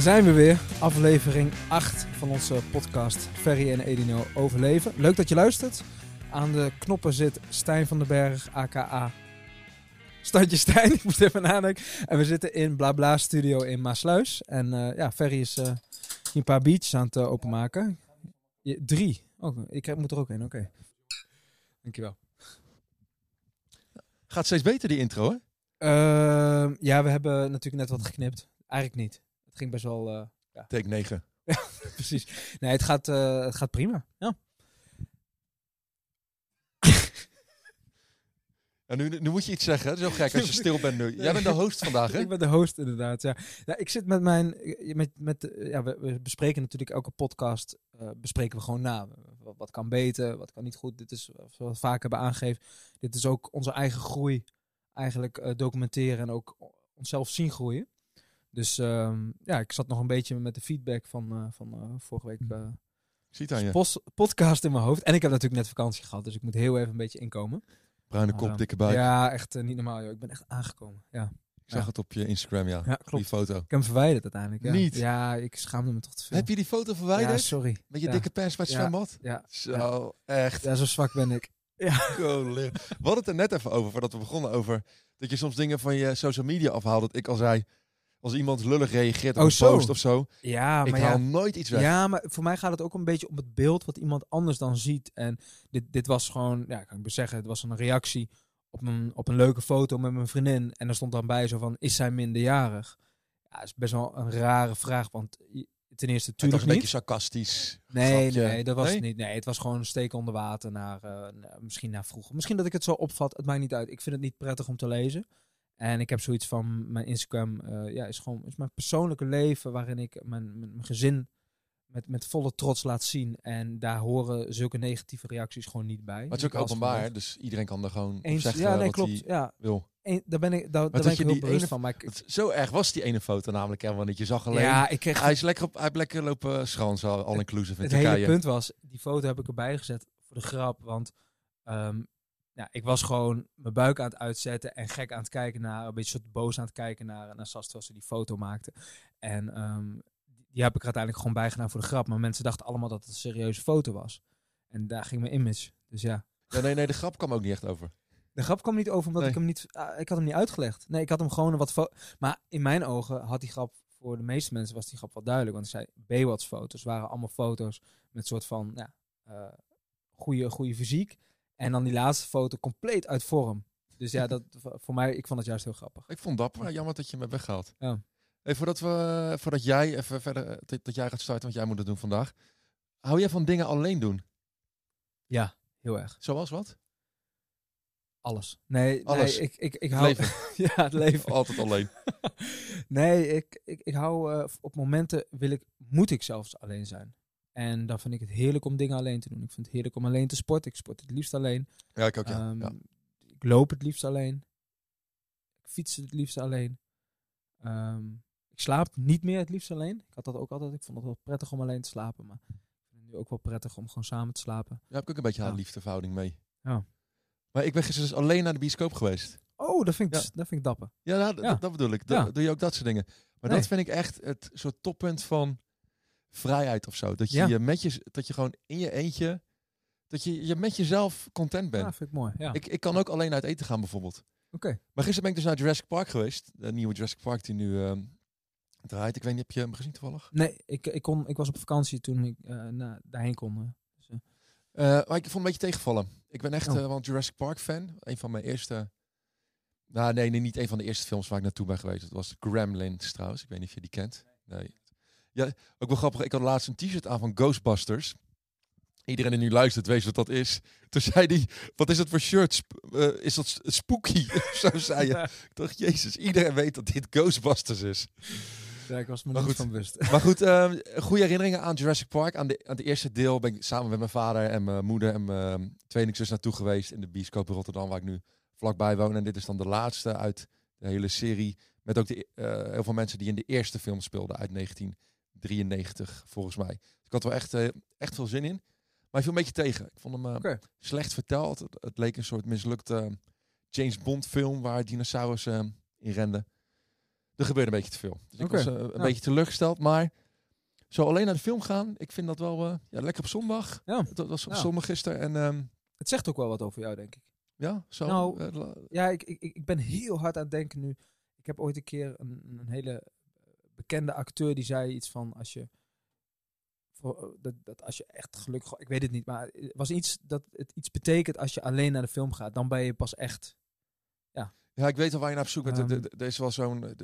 Daar zijn we weer. Aflevering 8 van onze podcast Ferry en Edino overleven. Leuk dat je luistert. Aan de knoppen zit Stijn van den Berg, aka Standje Stijn. Ik moest even nadenken. En we zitten in Blabla Studio in Maasluis. En eh, ja, Ferry is hier een paar beats aan het eh, openmaken. Je- drie. Oh, ik moet er ook in. Oké. Dankjewel. Gaat steeds beter die intro, hè? Ehm, ja, we hebben natuurlijk net wat geknipt. Eigenlijk niet. Het ging best wel... eh, Take 9. Precies. Nee, het gaat, eh, het gaat prima. Ja. En nu, nu moet je iets zeggen. Het is heel gek als je stil bent nu. Jij bent de host vandaag, hè? Ik ben de host inderdaad. Ja. Ja, ik zit met mijn. Met, met, ja, we, we bespreken natuurlijk elke podcast. eh, bespreken we gewoon na. Wat, wat kan beter, wat kan niet goed. Dit is, zoals we vaak hebben aangegeven. Dit is ook onze eigen groei. Eigenlijk documenteren en ook onszelf zien groeien. Dus ehm, ja, ik zat nog een beetje met de feedback van, eh, van eh, vorige week. eh, Ik zie het aan je. podcast in mijn hoofd. En ik heb natuurlijk net vakantie gehad, dus ik moet heel even een beetje inkomen. Bruine kop, eh, dikke buik. Ja, echt eh, niet normaal. Joh. Ik ben echt aangekomen. Ja. Ik zag ja. het op je Instagram, ja. Ja, Die klopt. foto. Ik heb hem verwijderd uiteindelijk. Ja. Niet? Ja, ik schaamde me toch te veel. Heb je die foto Ja, verwijderd? sorry. Met je Ja. dikke pers bij het Ja. zwembad? Ja. Zo, echt. ja, zo zwak ben ik. Colin. We hadden het er net even over, voordat we begonnen, over dat je soms dingen van je social media afhaalt. Dat ik al zei, als iemand lullig reageert op Oh, een zo. post of zo, Ja, ik maar haal ja. nooit iets weg. Ja, maar voor mij gaat het ook een beetje om het beeld wat iemand anders dan ziet. En dit, dit was gewoon, ja, kan ik best zeggen, het was een reactie op een, op een leuke foto met mijn vriendin. En er stond dan bij zo van, is zij minderjarig? Ja, dat is best wel een rare vraag, want ten eerste het was natuurlijk een niet. beetje sarcastisch. Nee, grapje. nee, dat was Nee? het niet. Nee, het was gewoon een steek onder water naar, eh, naar- misschien naar vroeger. Misschien dat ik het zo opvat, het maakt niet uit. Ik vind het niet prettig om te lezen. En ik heb zoiets van, mijn Instagram eh, ja, is gewoon is mijn persoonlijke leven waarin ik mijn, mijn, mijn gezin met, met volle trots laat zien. En daar horen zulke negatieve reacties gewoon niet bij. Maar het is ook openbaar, dus iedereen kan er gewoon op Eens, zeggen ja, nee, wat klopt. hij Ja, wil. Eén- daar ben ik, daar, daar ben ik heel bewust ene- van. Maar ik, Het- Zo erg was die ene foto namelijk, hè, want je zag alleen... ja, ik kreeg Hij is lekker op, hij heeft lekker lopen schans, al all inclusive in het Turkije. hele punt was, die foto heb ik erbij gezet voor de grap. Want ehm, ja, ik was gewoon mijn buik aan het uitzetten en gek aan het kijken naar, een beetje soort boos aan het kijken naar, naar Sas terwijl ze die foto maakte. En ehm, die- heb ik er uiteindelijk gewoon bij gedaan voor de grap. Maar mensen dachten allemaal dat het een serieuze foto was. En daar ging mijn image. Dus ja. Ja, nee, nee, de grap kwam ook niet echt over. De grap kwam niet over omdat Nee. ik hem niet. ah, ik had hem niet uitgelegd. Nee, ik had hem gewoon een wat. Maar in mijn ogen had die grap. Voor de meeste mensen was die grap wel duidelijk. Want ik zei. Baywatch foto's waren allemaal foto's. Met soort van. Ja, eh, goede, goede fysiek. En dan die laatste foto compleet uit vorm. Dus ja, dat, voor mij. Ik vond het juist heel grappig. Ik vond het dapper, jammer dat je hem hebt weggehaald. Ja. Hey, voordat, we, voordat jij even verder, eh, dat, dat jij gaat starten, want jij moet het doen vandaag. Hou jij van dingen alleen doen? Ja, heel erg. Zoals wat? Alles. Nee, Alles. nee ik, ik, ik hou. leven. ja, het leven. Altijd alleen. nee, ik, ik, ik hou op momenten wil ik, moet ik zelfs alleen zijn. En dan vind ik het heerlijk om dingen alleen te doen. Ik vind het heerlijk om alleen te sporten. Ik sport het liefst alleen. Ja, ik ook, ja. Ehm, ja. Ik loop het liefst alleen. Ik fiets het liefst alleen. Ehm, ik slaap niet meer het liefst alleen. Ik had dat ook altijd. Ik vond het wel prettig om alleen te slapen. Maar ik vind het nu ook wel prettig om gewoon samen te slapen. Daar heb ik ook een beetje Ja. een liefdeverhouding mee. Ja. Maar ik ben gisteren dus alleen naar de bioscoop geweest. Oh, dat vind ik, Ja. dat vind ik dapper. Ja, nou, dat bedoel ik. Doe je ook dat soort dingen. Maar Nee. dat vind ik echt het soort toppunt van vrijheid of zo. Dat je, Ja. je met je, dat je gewoon in je eentje, dat je, je met jezelf content bent. Ja, vind ik mooi. Ja. Ik, ik kan ook alleen uit eten gaan bijvoorbeeld. Oké. Maar gisteren ben ik dus naar Jurassic Park geweest. De nieuwe Jurassic Park die nu ehm, draait. Ik weet niet, heb je hem gezien toevallig? Nee, ik, ik, kon, ik was op vakantie toen ik eh, na, daarheen kon. eh. Eh, maar ik vond het een beetje tegenvallen. Ik ben echt Oh. wel een Jurassic Park fan. Een van mijn eerste... Nou, nee, nee, niet een van de eerste films waar ik naartoe ben geweest. Dat was Gremlins trouwens. Ik weet niet of je die kent. Nee. Ja, ook wel grappig. Ik had laatst een t-shirt aan van Ghostbusters. Iedereen die nu luistert weet wat dat is. Toen zei hij, wat is dat voor shirt? Eh, is dat spooky? Zo zei je. Ik dacht, jezus, iedereen weet dat dit Ghostbusters is. Ja, ik was me Maar goed. van bewust. Maar goed, ehm, goede herinneringen aan Jurassic Park. Aan, de, aan het eerste deel ben ik samen met mijn vader en mijn moeder en mijn tweelingzus naartoe geweest. In de bioscoop in Rotterdam, waar ik nu vlakbij woon. En dit is dan de laatste uit de hele serie. Met ook de, eh, heel veel mensen die in de eerste film speelden uit 1993, volgens mij. Dus ik had wel echt, eh, echt veel zin in. Maar hij viel een beetje tegen. Ik vond hem eh, slecht verteld. Het, het leek een soort mislukte James Bond film waar dinosaurussen eh, in renden. er gebeurde een beetje te veel. Dus ik was eh, een ja. beetje teleurgesteld. Maar zo alleen naar de film gaan, ik vind dat wel eh, ja, lekker op zondag. Ja. Dat was op Ja. zondag gisteren. En ehm, Het zegt ook wel wat over jou, denk ik. ja, zo. Nou, eh, Ja, ik, ik, ik ben heel hard aan het denken nu. Ik heb ooit een keer een, een hele bekende acteur die zei iets van als je eh, dat, dat als je echt gelukkig, ik weet het niet, maar het was iets dat het iets betekent als je alleen naar de film gaat, dan ben je pas echt. ja, ik weet al waar je naar op zoek bent. Ehm. Er- is wel zo'n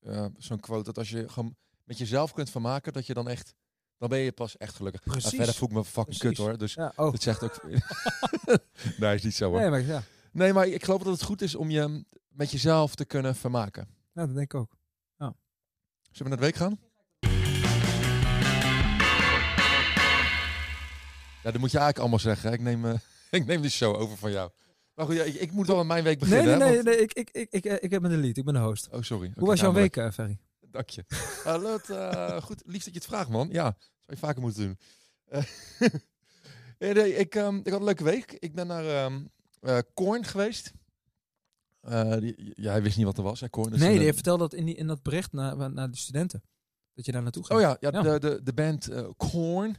eh, zo'n quote dat als je gewoon met jezelf kunt vermaken, dat je dan echt, dan ben je pas echt gelukkig. Precies. Nou, verder voel ik me fucking kut Precies. hoor. Dus Ja, oh. dat zegt ook. nee, is niet zo hoor. Nee, maar ja, Nee, maar ik geloof dat het goed is om je met jezelf te kunnen vermaken. ja, dat denk ik ook. Zullen we naar de week gaan? Ja, dat moet je eigenlijk allemaal zeggen. Ik neem, eh, ik neem de show over van jou. Maar goed, ja, ik, ik moet wel aan mijn week beginnen. nee, nee, want- nee ik, ik, ik, ik, ik ben de lead, ik ben de host. Oh, sorry. Hoe was jouw week, eh, Ferry? Dank je. Eh, Lot, eh, goed, lief dat je het vraagt, man. Ja, zou je vaker moeten doen. Eh, nee, nee, ik, ehm, ik had een leuke week. Ik ben naar eh, Korn geweest. Eh, die, jij wist niet wat er was? Dus nee, een- je vertelde dat in, die, in dat bericht naar, naar de studenten. Dat je daar naartoe gaat. Oh ja, ja, Ja. De, de, de band eh Korn.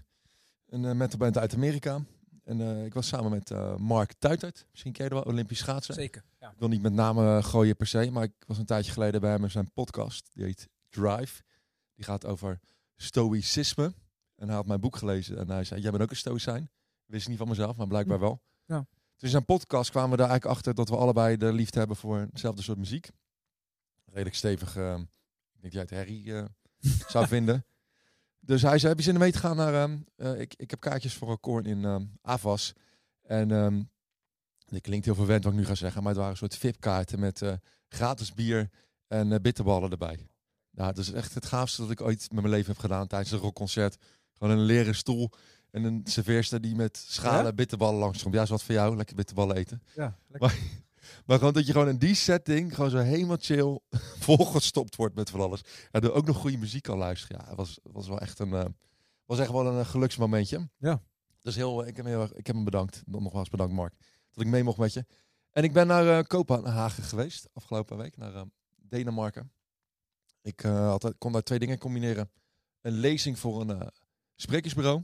Een uh, metalband uit Amerika. En eh, ik was samen met eh, Mark Tuitert. Misschien ken je wel, Olympisch schaatsen. Zeker. Ja. Ik wil niet met namen gooien per se, maar ik was een tijdje geleden bij hem in zijn podcast. Die heet Drive. Die gaat over stoïcisme. En hij had mijn boek gelezen en hij zei, jij bent ook een stoïcijn. Wist niet van mezelf, maar blijkbaar wel. Ja. Dus in zijn podcast kwamen we daar eigenlijk achter dat we allebei de liefde hebben voor hetzelfde soort muziek. Redelijk stevig, eh, ik denk jij het herrie eh, zou vinden. Dus hij zei, heb je zin om mee te gaan naar... ehm, eh, ik, ik heb kaartjes voor een koorn in ehm Avas. En ehm dit klinkt heel verwend wat ik nu ga zeggen, maar het waren een soort VIP-kaarten met gratis bier en bitterballen erbij. Nou, dat is echt het gaafste dat ik ooit met mijn leven heb gedaan tijdens een rockconcert. Gewoon een leren stoel en een serveerster die met schalen Ja? bitterballen langskomt. Ja, is wat voor jou, lekker bitterballen eten. Ja, Maar gewoon dat je gewoon in die setting gewoon zo helemaal chill volgestopt wordt met van alles. En er ook nog goede muziek kan luisteren. Ja, het was, was wel echt een, eh, was echt wel een eh, geluksmomentje. Ja. Dus heel, ik heb, heel ik heb hem bedankt. Nogmaals bedankt Mark. Dat ik mee mocht met je. En ik ben naar eh, Kopenhagen geweest afgelopen week. Naar eh, Denemarken. Ik eh, had, kon daar twee dingen combineren. Een lezing voor een eh, sprekersbureau.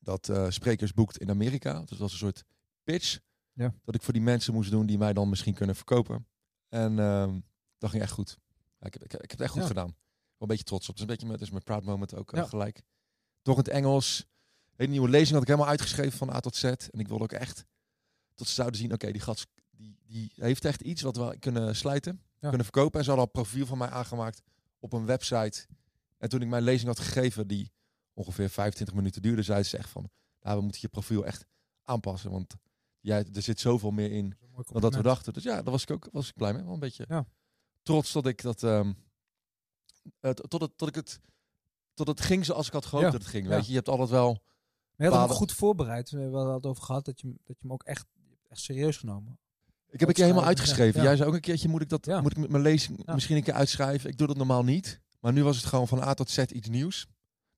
Dat eh, sprekers boekt in Amerika. Dus dat was een soort pitch. Ja. Dat ik voor die mensen moest doen die mij dan misschien kunnen verkopen. En ehm, dat ging echt goed. Ja, ik, heb, ik, ik heb het echt goed Ja. gedaan. Wel een beetje trots op. Het is een beetje met, mijn proud moment ook eh, gelijk. Toch in het Engels. Hele nieuwe lezing had ik helemaal uitgeschreven van A tot Z. En ik wilde ook echt dat ze zouden zien, oké, die gast die, die heeft echt iets wat we kunnen sluiten, kunnen verkopen. En ze hadden al een profiel van mij aangemaakt op een website. En toen ik mijn lezing had gegeven, die ongeveer 25 minuten duurde, zei ze echt van, nou, we moeten je profiel echt aanpassen, want jij, er zit zoveel meer in dan dat we dachten. Dus ja, daar was ik ook was ik blij mee. Wel een beetje Ja. trots dat ik dat, eh, t- tot, het, tot ik het, tot het ging zoals ik had gehoopt Ja. dat het ging. Ja. Weet je, je hebt altijd wel. Maar je had hem goed voorbereid. We hadden het over gehad dat je, dat je hem ook echt, echt serieus genomen. Ik heb een keer helemaal uitgeschreven. ja. Jij zei ook een keertje, moet ik dat, Ja. moet ik met mijn lezing Ja. misschien een keer uitschrijven? Ik doe dat normaal niet. Maar nu was het gewoon van A tot Z iets nieuws.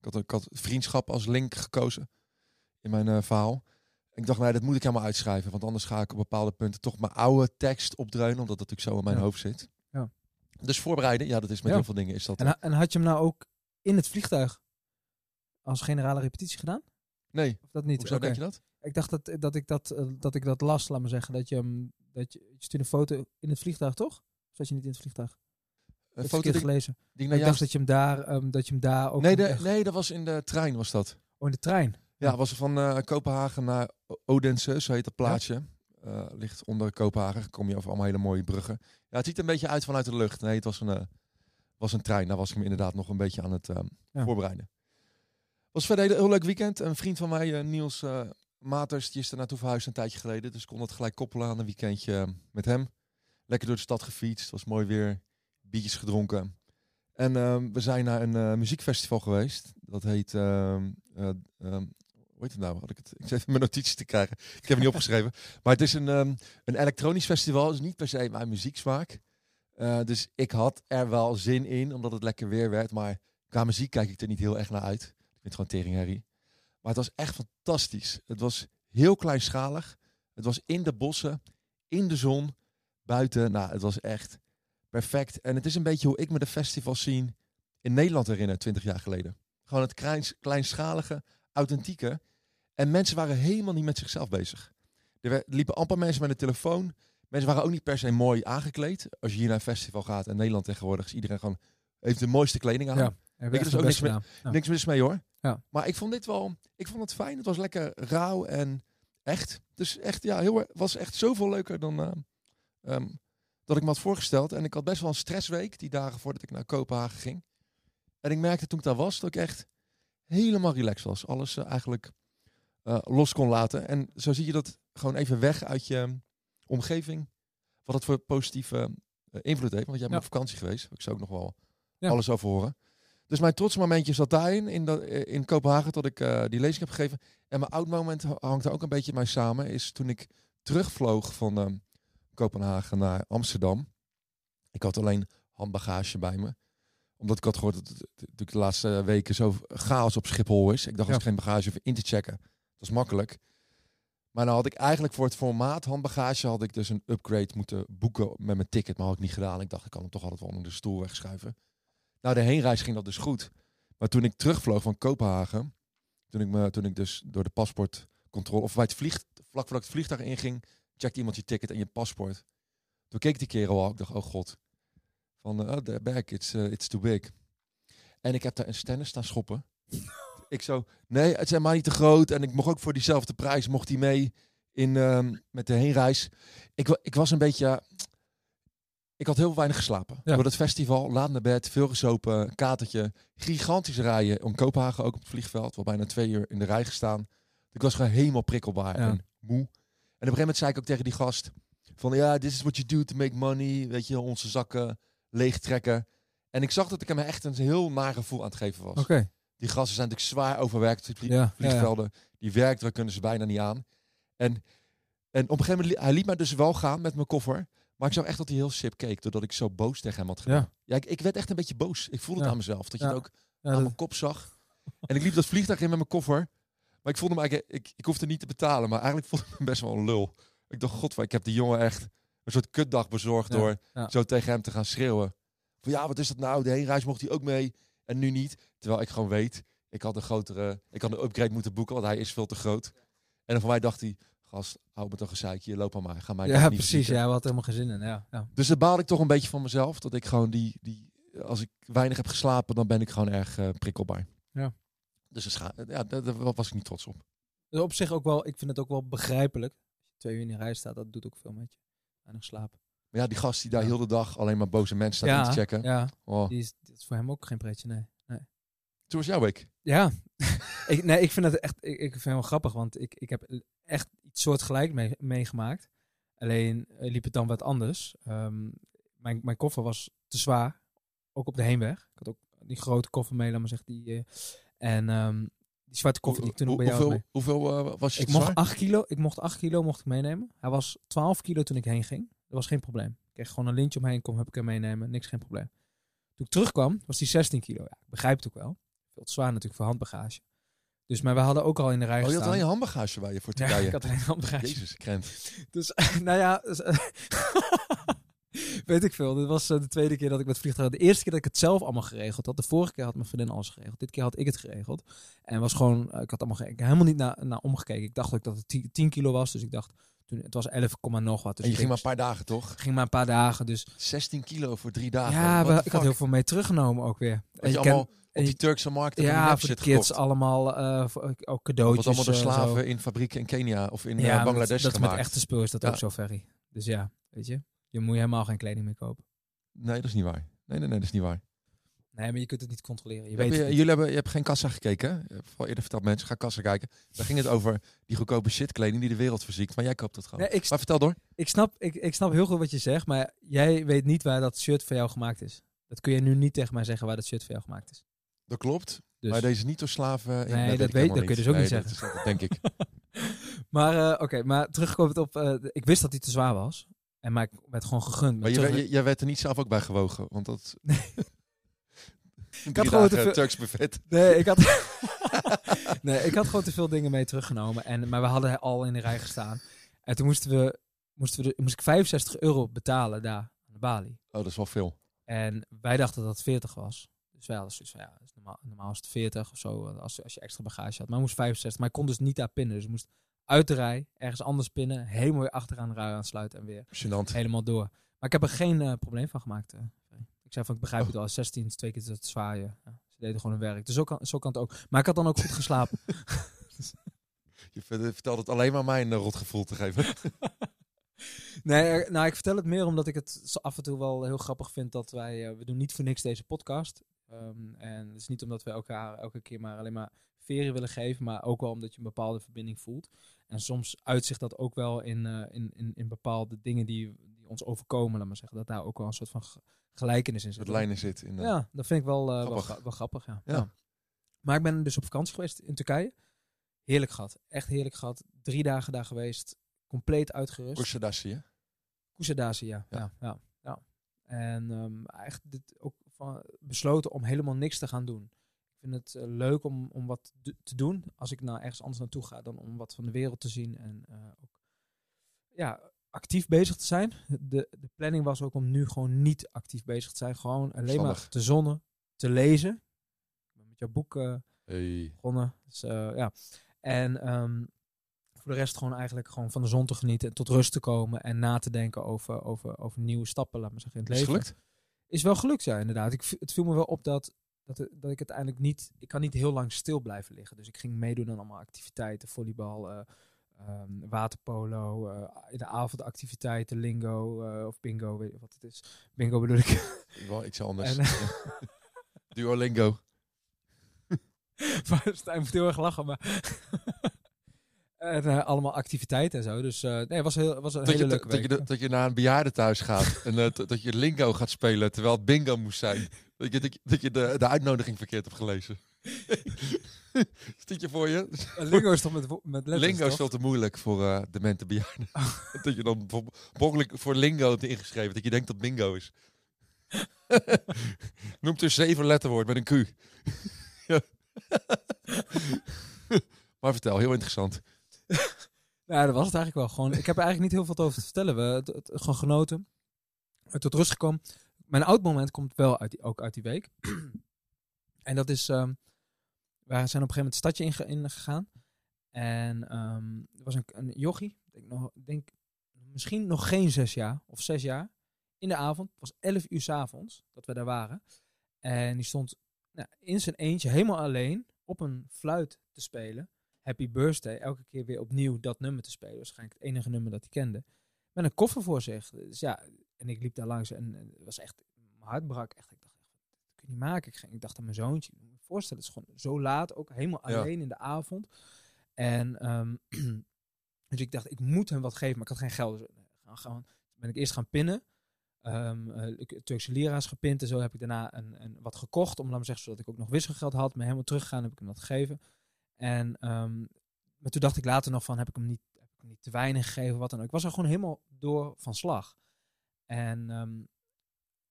Ik had, ik had vriendschap als link gekozen in mijn eh, verhaal. Ik dacht, nee, dat moet ik helemaal uitschrijven. Want anders ga ik op bepaalde punten toch mijn oude tekst opdreunen. Omdat dat natuurlijk zo in mijn Ja. hoofd zit. Ja. Dus voorbereiden, ja, dat is met Ja. heel veel dingen. Is dat En, ha- en had je hem nou ook in het vliegtuig als generale repetitie gedaan? nee, Of dat niet? hoezo denk je dat? Ik dacht dat, dat, ik dat, eh, dat ik dat las, laat maar zeggen. Dat je hem, dat je, je stuurde een foto in het vliegtuig, toch? Of zat je niet in het vliegtuig? Een foto die, gelezen. die ik jou... dacht dat je hem daar, ehm, dat je hem daar ook... Nee, de, echt- nee, dat was in de trein was dat. Oh, in de trein. Ja, was van eh, Kopenhagen naar Odense, zo heet dat plaatsje. Eh, ligt onder Kopenhagen. Kom je over allemaal hele mooie bruggen. Ja, het ziet er een beetje uit vanuit de lucht. Nee, het was een, eh, was een trein. Daar was ik me inderdaad nog een beetje aan het ehm, Ja. voorbereiden. Was verder een heel, leuk weekend. Een vriend van mij, Niels Maters, die is er naartoe verhuisd een tijdje geleden. Dus ik kon dat gelijk koppelen aan een weekendje eh, met hem. Lekker door de stad gefietst. Het was mooi weer. Biertjes gedronken. En ehm, we zijn naar een eh, muziekfestival geweest. Dat heet... ehm, hoe heet het nou? Had ik, het, ik zit even mijn notities te krijgen. Ik heb het niet opgeschreven. Maar het is een, een elektronisch festival. Is niet per se mijn muzieksmaak. Eh, dus ik had er wel zin in, omdat het lekker weer werd. Maar qua muziek kijk ik er niet heel erg naar uit. Ik vind het gewoon teringherrie. Maar het was echt fantastisch. Het was heel kleinschalig. Het was in de bossen, in de zon, buiten. Nou, het was echt perfect. En het is een beetje hoe ik me de festival zien in Nederland herinner, 20 jaar geleden. Gewoon het kleins, kleinschalige, authentieke. En mensen waren helemaal niet met zichzelf bezig. Er liepen amper mensen met een telefoon. Mensen waren ook niet per se mooi aangekleed. Als je hier naar een festival gaat in Nederland tegenwoordig is iedereen gewoon heeft de mooiste kleding aan. Ja. Heb je, echt dus ook niks. Ja. Niks mis mee hoor. Ja. Maar ik vond dit wel, ik vond het fijn. Het was lekker rauw en echt. Dus echt, ja, heel, erg- was echt zoveel leuker dan eh, ehm, dat ik me had voorgesteld. En ik had best wel een stressweek die dagen voordat ik naar Kopenhagen ging. En ik merkte toen ik daar was dat ik echt helemaal relaxed was. Alles eh, eigenlijk eh, los kon laten. En zo zie je dat gewoon even weg uit je ehm, omgeving. Wat het voor positieve eh, invloed heeft. Want jij bent Ja. op vakantie geweest. Ik zou ook nog wel Ja. alles over horen. Dus mijn trots momentje zat daarin, in, dat, eh, in Kopenhagen, tot ik eh, die lezing heb gegeven. En mijn oud moment ha- hangt er ook een beetje mee samen. Is toen ik terugvloog van ehm, Kopenhagen naar Amsterdam. Ik had alleen handbagage bij me. Omdat ik had gehoord dat het natuurlijk de laatste weken zo chaos op Schiphol is. Ik dacht, als Ja. ik geen bagage hoef in te checken, dat is makkelijk. Maar dan had ik eigenlijk voor het formaat handbagage had ik dus een upgrade moeten boeken met mijn ticket. Maar had ik niet gedaan. Ik dacht, ik kan hem toch altijd wel onder de stoel wegschuiven. Nou, de heenreis ging dat dus goed. Maar toen ik terugvloog van Kopenhagen, toen ik, me, toen ik dus door de paspoortcontrole, of bij het vlieg, vlak voordat ik het vliegtuig inging, checkte iemand je ticket en je paspoort. Toen keek die kerel al, ik dacht, oh god, van, eh, oh, the bag, it's, eh, it's too big. En ik heb daar een stennis staan schoppen. ik zo, nee, het zijn maar niet te groot. En ik mocht ook voor diezelfde prijs, mocht hij mee in, ehm, met de heenreis. Ik, ik was een beetje, ik had heel weinig geslapen. Ja. Door het festival, laat naar bed, veel gezopen, katertje. Gigantisch rijden om Kopenhagen ook op het vliegveld. Wel bijna twee uur in de rij gestaan. Ik was gewoon helemaal prikkelbaar Ja. en moe. En op een gegeven moment zei ik ook tegen die gast... van ja, this is what you do to make money. Weet je, onze zakken leegtrekken. En ik zag dat ik hem echt een heel naar gevoel aan het geven was. Oké. Die gasten zijn natuurlijk zwaar overwerkt. Vlie- Ja, ja, ja. vliegvelden, die werkdruk kunnen ze bijna niet aan. En, en op een gegeven moment, hij liet mij dus wel gaan met mijn koffer. Maar ik zag echt dat hij heel sip keek, doordat ik zo boos tegen hem had gedaan. Ja. Ik, ik werd echt een beetje boos. Ik voelde het aan mezelf. Dat je het ook aan mijn kop zag. En ik liep dat vliegtuig in met mijn koffer. Maar ik voelde me eigenlijk, ik, ik hoefde niet te betalen. Maar eigenlijk voelde ik me best wel een lul. Ik dacht, god, ik heb die jongen echt een soort kutdag bezorgd Ja, door ja. zo tegen hem te gaan schreeuwen. Van ja, wat is dat nou? De heenreis mocht hij ook mee en nu niet. Terwijl ik gewoon weet, ik had een grotere, ik had een upgrade moeten boeken, want hij is veel te groot. En voor mij dacht hij, gast, hou me toch een zeikje, loop maar ga mij ja, niet precies. verzieken. Ja, we hadden helemaal geen zin in. Ja, ja. Dus daar baalde ik toch een beetje van mezelf, dat ik gewoon die, die als ik weinig heb geslapen, dan ben ik gewoon erg eh, prikkelbaar. Dus dat ja, daar, was ik niet trots op. Dus op zich ook wel, ik vind het ook wel begrijpelijk. Als je twee uur in de rij staat, dat doet ook veel met je. Weinig slapen. Maar ja, die gast die daar Ja. heel de dag alleen maar boze mensen staat in te checken. ja. Oh. Die is, dat is voor hem ook geen pretje, nee. nee. Toen was jouw week. Ja, ik, nee, ik vind het echt, ik, ik vind het wel grappig, want ik, ik heb echt iets soortgelijk mee, meegemaakt. Alleen eh, liep het dan wat anders. Ehm, mijn, mijn koffer was te zwaar, ook op de heenweg. Ik had ook die grote koffer mee, laat maar zeggen. Die, eh, en ehm, die zwarte koffer die ik toen ook bij jou hoeveel hoeveel eh, was je Ik mocht zwaar? 8 kilo, ik mocht 8 kilo mocht ik meenemen. Hij was 12 kilo toen ik heen ging. Dat was geen probleem. Ik kreeg gewoon een lintje omheen, kom, heb ik hem meenemen. Niks, geen probleem. Toen ik terugkwam, was die 16 kilo. Ja, ik begrijp het ook wel. Veel te zwaar natuurlijk voor handbagage. Dus, maar we hadden ook al in de rij Oh, je had je handbagage bij je voor ja, Turkije. ik had alleen handbagage. Jezus, krent. Dus, nou ja... dus, weet ik veel. Dit was eh, de tweede keer dat ik met vliegtuig... De eerste keer dat ik het zelf allemaal geregeld had. De vorige keer had mijn vriendin alles geregeld. Dit keer had ik het geregeld. En was gewoon... eh, ik had allemaal ik helemaal niet naar, naar omgekeken. Ik dacht ook dat het 10, 10 kilo was. Dus ik dacht... Toen, het was 11, nog wat. Dus en je ging maar een paar dagen, toch? ging maar een paar dagen. Dus 16 kilo voor drie dagen. ja, we- ik had heel veel mee teruggenomen ook weer. Had je je allemaal op die Turkse markt en ja, voor de kids allemaal eh, voor, ook Wat cadeautjes. allemaal door slaven in fabrieken in Kenia of in dat, Bangladesh dat met gemaakt. echte spul is dat Ja. ook zo, Ferry. Dus ja, weet je. Je moet helemaal geen kleding meer kopen. Nee, dat is niet waar. Nee, nee, nee, dat is niet waar. Nee, maar je kunt het niet controleren. Je weet je- jullie hebben, je hebt geen kassa gekeken. hè? Je hebt al eerder verteld mensen, ga kassa kijken. Daar ging het over die goedkope shitkleding die de wereld verziekt. Maar jij koopt dat gewoon. Nee, ik, Maar vertel door. ik, snap, ik, ik snap heel goed wat je zegt, maar jij weet niet waar dat shirt voor jou gemaakt is. Dat kun je nu niet tegen mij zeggen waar dat shirt voor jou gemaakt is. Dat klopt. Dus. Maar deze niet door slaven. in- Nee, dat weet- dat kun je dus ook Nee, niet dat is- dat denk ik. Maar eh, oké, maar terugkomend op... eh, ik wist dat hij te zwaar was. En maar ik werd gewoon gegund. Maar je, werd- je- jij werd er niet zelf ook bij gewogen. Want dat... Ik Drie had gewoon te veel- Turks buffet. Nee, ik had, nee, ik had gewoon te veel dingen mee teruggenomen. En, maar we hadden al in de rij gestaan. En toen moesten we, moesten we de- moest ik 65 euro betalen daar aan de Bali. Oh, dat is wel veel. En wij dachten dat het 40 was. Dus wij hadden zoiets van, ja, normaal, normaal is het 40 of zo, als, als je extra bagage had. Maar moest 65, maar ik kon dus niet daar pinnen. Dus ik moest uit de rij, ergens anders pinnen, helemaal weer achteraan de rij aansluiten en weer helemaal door. Maar ik heb er geen eh, probleem van gemaakt. eh. Ik zei van, ik begrijp het wel, 16 is twee keer te zwaaien. Ja, ze deden gewoon hun werk. Dus zo kan, zo kan het ook. Maar ik had dan ook goed geslapen. Je ver- vertelt het alleen maar mij een eh, rot gevoel te geven. Nee, nou, ik vertel het meer omdat ik het af en toe wel heel grappig vind dat wij, we doen niet voor niks deze podcast. Ehm, en het is niet omdat we elkaar elke keer maar alleen maar veren willen geven, maar ook wel omdat je een bepaalde verbinding voelt. En soms uitzicht dat ook wel in, eh, in, in, in bepaalde dingen die, die ons overkomen, laat maar zeggen. Dat daar ook wel een soort van ge- gelijkenis in zit. Het lijnen zit in. eh, Ja, dat vind ik wel, eh, wel, Grappig. gra- wel grappig. Ja. Ja. Ja. Maar ik ben dus op vakantie geweest in Turkije. Heerlijk gehad. Echt heerlijk gehad. Drie dagen daar geweest. Compleet uitgerust. Kusadasi, hè? Kusadasi, ja. Ja. ja. Ja, ja. En ehm eigenlijk dit ook van, besloten om helemaal niks te gaan doen. Ik vind het eh, leuk om, om wat te doen als ik nou ergens anders naartoe ga dan om wat van de wereld te zien en eh, ook ja, actief bezig te zijn. De, de planning was ook om nu gewoon niet actief bezig te zijn. Gewoon alleen maar te zonnen, te lezen. Met jouw boek eh, Hey. begonnen. Dus, ja. En ehm, voor de rest gewoon eigenlijk gewoon van de zon te genieten. En tot rust te komen. En na te denken over, over, over nieuwe stappen, laat maar zeggen, in het Is leven. gelukt? Is wel gelukt, ja, inderdaad. Ik, het viel me wel op dat, dat, dat ik uiteindelijk niet... Ik kan niet heel lang stil blijven liggen. Dus ik ging meedoen aan allemaal activiteiten. Volleybal, eh, ehm, waterpolo, eh, in de avond activiteiten, lingo eh, of bingo, weet je wat het is. Bingo bedoel ik. Wel iets anders. En, Duolingo. maar Stijn moet heel erg lachen, maar... en, allemaal activiteiten en zo. Dus nee, het was, heel, was een Dat je, hele leuke dat, je, dat je naar een bejaardentehuis gaat en dat je lingo gaat spelen terwijl het bingo moest zijn. Dat je, dat je, dat je de, de uitnodiging verkeerd hebt gelezen. Stiet je voor je? En lingo is toch met, met letters, lingo is toch? veel te moeilijk voor eh demente bejaarden. dat je dan voor, mogelijk voor lingo hebt ingeschreven, dat je denkt dat bingo is. Noemt dus zeven letterwoord met een Q. Maar vertel, heel interessant. Ja, dat was het eigenlijk wel. Gewoon, ik heb er eigenlijk niet heel veel over te vertellen. We het, het- gewoon genoten. Eh, Tot rust gekomen. Mijn oud moment komt wel uit die, ook uit die week. en dat is... ehm we zijn op een gegeven moment het stadje inge- ingegaan. En ehm, er was een, een jochie. Denk, nog, denk misschien nog geen zes jaar. Of zes jaar. In de avond. Het was elf uur 's avonds dat we daar waren. En die stond nou, in zijn eentje helemaal alleen op een fluit te spelen. Happy Birthday, elke keer weer opnieuw dat nummer te spelen. Waarschijnlijk het enige nummer dat hij kende. Met een koffer voor zich. Dus ja, en ik liep daar langs en het was echt, mijn hart brak echt. Ik dacht, echt, dat kun je niet maken. Ik, ging, ik dacht aan mijn zoontje. Ik moet me voorstellen, het is gewoon zo laat, ook helemaal Ja. alleen in de avond. En ehm, dus ik dacht, ik moet hem wat geven, maar ik had geen geld. Dus eh, gaan, gaan, ben ik eerst gaan pinnen. Eh, ik- Turkse lira's gepint en zo heb ik daarna een, een, wat gekocht. Om laat zeggen, zodat ik ook nog wisselgeld had. Maar helemaal teruggegaan heb ik hem dat gegeven. En ehm, maar toen dacht ik later nog van, heb ik hem niet, heb ik hem niet te weinig gegeven, wat dan ook. Ik was er gewoon helemaal door van slag. En ehm,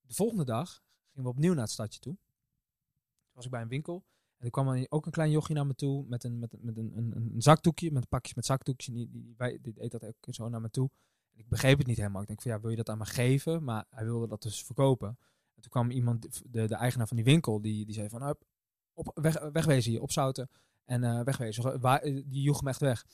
de volgende dag gingen we opnieuw naar het stadje toe. Toen was ik bij een winkel. En er kwam ook een klein jochie naar me toe met een, met, met een, een, een zakdoekje, met pakjes met zakdoekjes. Die, die, die, die deed dat ook zo naar me toe. En ik begreep het niet helemaal. Ik denk van ja, wil je dat aan me geven? Maar hij wilde dat dus verkopen. En toen kwam iemand, de, de eigenaar van die winkel, die, die zei van "Hup, op, weg, wegwezen hier, opzouten. En eh, wegwezen. Eh, die joeg hem echt weg.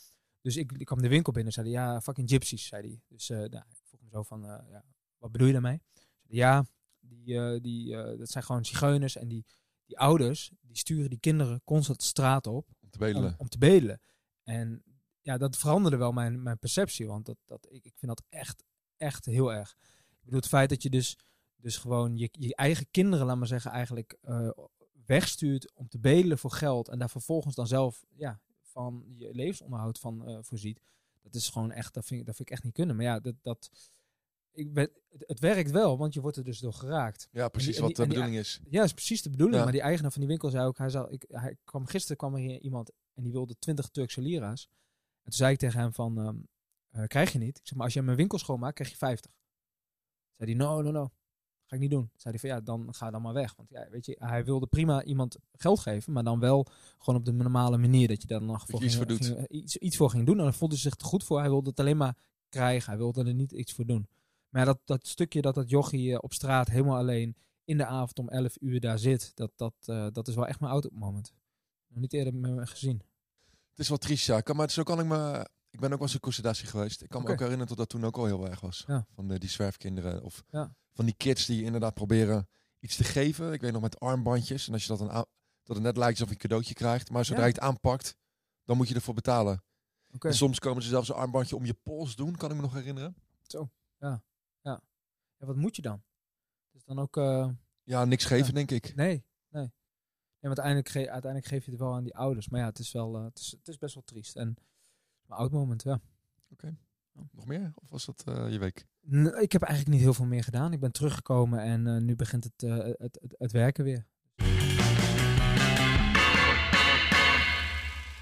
Dus ik, ik kwam de winkel binnen en zei hij, ja, fucking gypsies, zei hij. Dus eh, nou, ik vroeg me zo van, ja, wat bedoel je daarmee? Ja, die, eh, die, eh, dat zijn gewoon zigeuners en die, die ouders, die sturen die kinderen constant de straat op Om te bedelen. om, om te bedelen. En ja, dat veranderde wel mijn, mijn perceptie, want dat, dat, ik, ik vind dat echt, echt heel erg. Ik bedoel, het feit dat je dus, dus gewoon je, je eigen kinderen, laat maar zeggen, eigenlijk eh, wegstuurt om te bedelen voor geld en daar vervolgens dan zelf ja, van je levensonderhoud van voorziet. Dat is gewoon echt, dat vind, ik, dat vind ik echt niet kunnen. Maar ja, dat, dat, ik ben, het, het werkt wel, want je wordt er dus door geraakt. Ja, precies wat die- de bedoeling is. Ja, is precies de bedoeling. Ja. Maar die eigenaar van die winkel zei ook, hij, zal, ik, hij kwam gisteren kwam er hier iemand en die wilde 20 Turkse lira's. En toen zei ik tegen hem van, ehm, eh, krijg je niet. Ik zeg maar, als je mijn winkel schoonmaakt, krijg je 50. Zei hij, no, no, no. Ga ik niet doen. Zei hij van, ja, dan ga dan maar weg. Want ja, weet je, hij wilde prima iemand geld geven, maar dan wel gewoon op de normale manier dat je daar dan nog voor ging- iets, iets voor ging doen. En dan voelde hij zich er goed voor. Hij wilde het alleen maar krijgen. Hij wilde er niet iets voor doen. Maar dat, dat stukje dat dat jochie eh, op straat helemaal alleen in de avond om 11 uur daar zit, dat, dat, eh, dat is wel echt mijn auto-moment. Nog niet eerder met me gezien. Het is wel triest, ja. Kan, maar zo kan ik me... Ik ben ook wel eens in Considatie geweest. Ik kan me ook herinneren dat dat toen ook al heel erg was. Ja. Van de, die zwerfkinderen. Of Ja. van die kids die inderdaad proberen iets te geven. Ik weet nog met armbandjes. En als je dat dan. Dat het net lijkt alsof je een cadeautje krijgt. Maar zodra Ja. je het aanpakt, dan moet je ervoor betalen. Oké. En soms komen ze zelfs een armbandje om je pols doen. Kan ik me nog herinneren. Ja, wat moet je dan? Dus dan ook... eh, Ja, niks geven, Ja. denk ik. Nee, nee. want uiteindelijk, ge uiteindelijk geef je het wel aan die ouders. Maar ja, het is, wel, eh, het is, het is best wel triest. En een oud moment, ja. Nog meer? Of was dat eh, je week? N- ik heb eigenlijk niet heel veel meer gedaan. Ik ben teruggekomen en nu begint het, het, het, het werken weer.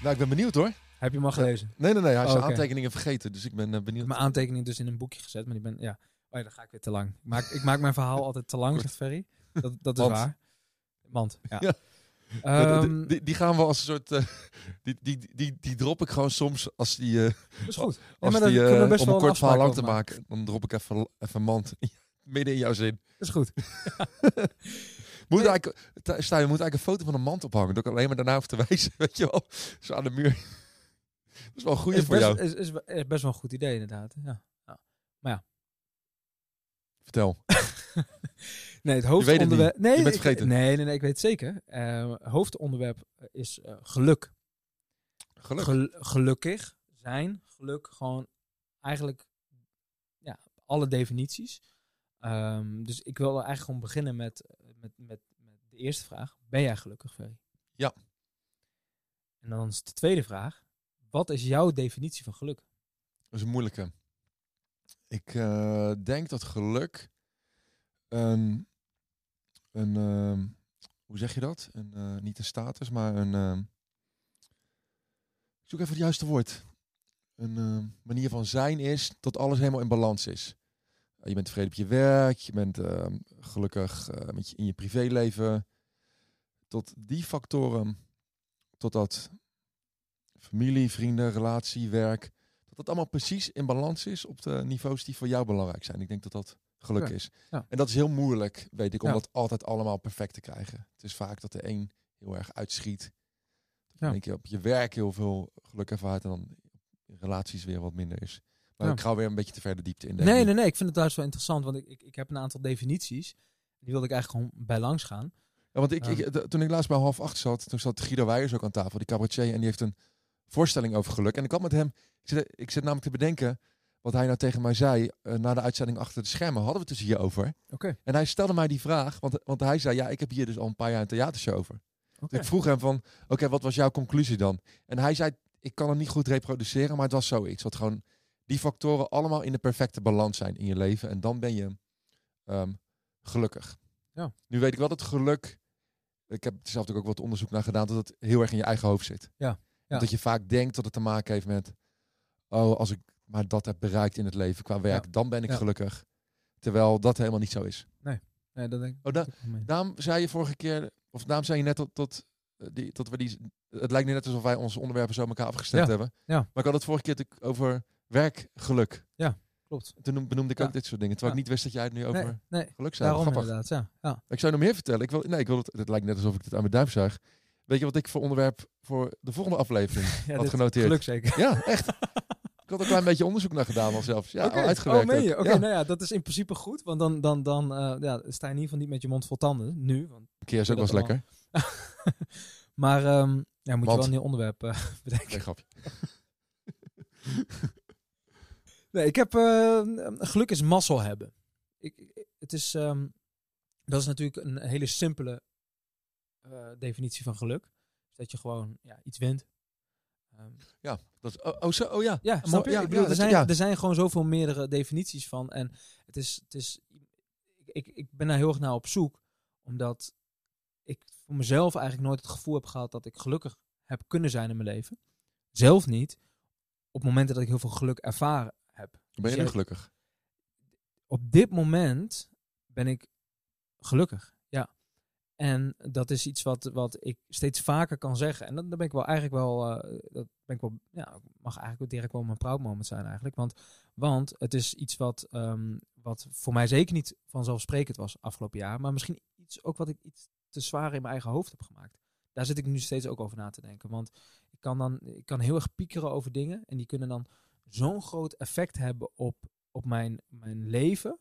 Nou, ik ben benieuwd hoor. Heb je hem al gelezen? Nee, nee, nee. Hij is Oh, oké. aantekeningen vergeten. Dus ik ben Ik benieuwd. mijn aantekening dus in een boekje gezet, maar die ben, ja. Oh ja, dan ga ik weer te lang. Ik maak, ik maak mijn verhaal altijd te lang, zegt Ferry. Dat, dat is waar. Want, ja. Ja. Ehm, Die- die, gaan we als een soort... eh, die, die, die, die drop ik gewoon soms als die... dat is goed. als die eh, om een kort verhaal lang te maken. Dan drop ik even, even mand midden in jouw zin. Dat is goed. Moet Nee. eigenlijk, Sta- we moeten eigenlijk een foto van een mand ophangen. Dat ik alleen maar daarna hoef te wijzen. Weet je wel? Zo aan de muur. Dat is wel een goeie Is voor best, jou. is, is, is best wel een goed idee, inderdaad. Ja. Vertel. Nee, het hoofdonderwerp. nee, Je bent ik- vergeten. nee, nee, nee, ik weet het zeker. Eh, hoofdonderwerp is eh, geluk. Geluk. Gel- gelukkig zijn, geluk, gewoon eigenlijk ja, alle definities. Ehm, dus ik wil eigenlijk gewoon beginnen met, met, met, met de eerste vraag. Ben jij gelukkig, Ferry? Ja. En dan is de tweede vraag. Wat is jouw definitie van geluk? Dat is een moeilijke. Ik eh, denk dat geluk een, een ehm, hoe zeg je dat? Een, eh, niet een status, maar een, ehm, ik zoek even het juiste woord. Een ehm, manier van zijn is dat alles helemaal in balans is. Je bent tevreden op je werk, je bent gelukkig eh, met in je privéleven. Tot die factoren, totdat familie, vrienden, relatie, werk, dat allemaal precies in balans is op de niveaus die voor jou belangrijk zijn. Ik denk dat dat geluk Ja, is. ja. En dat is heel moeilijk, weet ik, om dat altijd allemaal perfect te krijgen. Het is vaak dat de een heel erg uitschiet. Dat Ja. je op je werk heel veel geluk ervaart en dan in relaties weer wat minder is. Maar ik ga weer een beetje te ver de diepte in. denk Nee, nee, nee. Ik vind het juist wel interessant, want ik, ik, ik heb een aantal definities. Die wilde ik eigenlijk gewoon bij langs gaan. Ja, want ik, ik, de- toen ik laatst bij half acht zat, toen zat Guido Weijers ook aan tafel, die cabaretier, en die heeft een voorstelling over geluk. En ik had met hem, ik zit, ik zit namelijk te bedenken wat hij nou tegen mij zei eh, na de uitzending achter de schermen. Hadden we het dus hierover. Oké. En hij stelde mij die vraag, want, want hij zei, ja, ik heb hier dus al een paar jaar een theatershow over. Dus ik vroeg hem van, oké, wat was jouw conclusie dan? En hij zei, ik kan hem niet goed reproduceren, maar het was zoiets. Wat gewoon die factoren allemaal in de perfecte balans zijn in je leven. En dan ben je ehm, gelukkig. Ja. Nu weet ik wel dat geluk, ik heb er zelf natuurlijk ook wat onderzoek naar gedaan, dat het heel erg in je eigen hoofd zit. Ja. Ja. Dat je vaak denkt dat het te maken heeft met, oh, als ik maar dat heb bereikt in het leven qua werk, Ja. dan ben ik Ja. gelukkig. Terwijl dat helemaal niet zo is. Nee, dat denk ik. Oh, da-. Daarom zei je vorige keer, of daarom zei je net tot, tot, eh, die, tot we die. Het lijkt nu net alsof wij onze onderwerpen zo elkaar afgestemd Ja, hebben. ja. Maar ik had het vorige keer over werkgeluk. Klopt. Toen noem- benoemde ik Ja. ook dit soort dingen. Terwijl Ja. ik niet wist dat jij het nu over Nee, nee. geluk zei. Daarom Grappig. inderdaad, ja. ja. Ik zou nog meer vertellen. Ik wil, nee, ik wil het. Het lijkt net alsof ik het aan mijn duif zuig. Weet je wat ik voor onderwerp voor de volgende aflevering ja had genoteerd? Geluk zeker. Ja, echt. ik had een klein beetje onderzoek naar gedaan al zelfs. Ja, uitgewerkt. Oh, ook. Oké, Ja. nou ja, dat is in principe goed. Want dan, dan, dan eh, ja, sta je in ieder geval niet met je mond vol tanden. Nu. Want, Een keer is ook wel lekker. maar ehm, ja, moet je wel een nieuw onderwerp eh, bedenken. Nee, grapje. Nee, ik heb eh, geluk is mazzel hebben. Ik, het is, ehm, dat is natuurlijk een hele simpele definitie van geluk. Dus dat je gewoon ja, iets wint. Ehm, Ja, dat oh, oh, zo, oh ja. ja, snap je? ja, ik bedoel, ja, er, zijn, ja. er zijn gewoon zoveel meerdere definities van. En het is, het is ik, ik, ben daar heel erg naar op zoek. Omdat ik voor mezelf eigenlijk nooit het gevoel heb gehad dat ik gelukkig heb kunnen zijn in mijn leven. Zelf niet. Op momenten dat ik heel veel geluk ervaren heb. Ben je Dus nu gelukkig? op dit moment ben ik gelukkig. En dat is iets wat, wat ik steeds vaker kan zeggen. En dan, ben ik wel eigenlijk wel. eh, dat ben ik wel, ja, mag eigenlijk direct wel mijn proud zijn eigenlijk. Want, want het is iets wat, ehm, wat voor mij zeker niet vanzelfsprekend was afgelopen jaar. Maar misschien iets ook wat ik iets te zwaar in mijn eigen hoofd heb gemaakt. Daar zit ik nu steeds ook over na te denken. Want ik kan dan ik kan heel erg piekeren over dingen. En die kunnen dan zo'n groot effect hebben op, op mijn, mijn leven.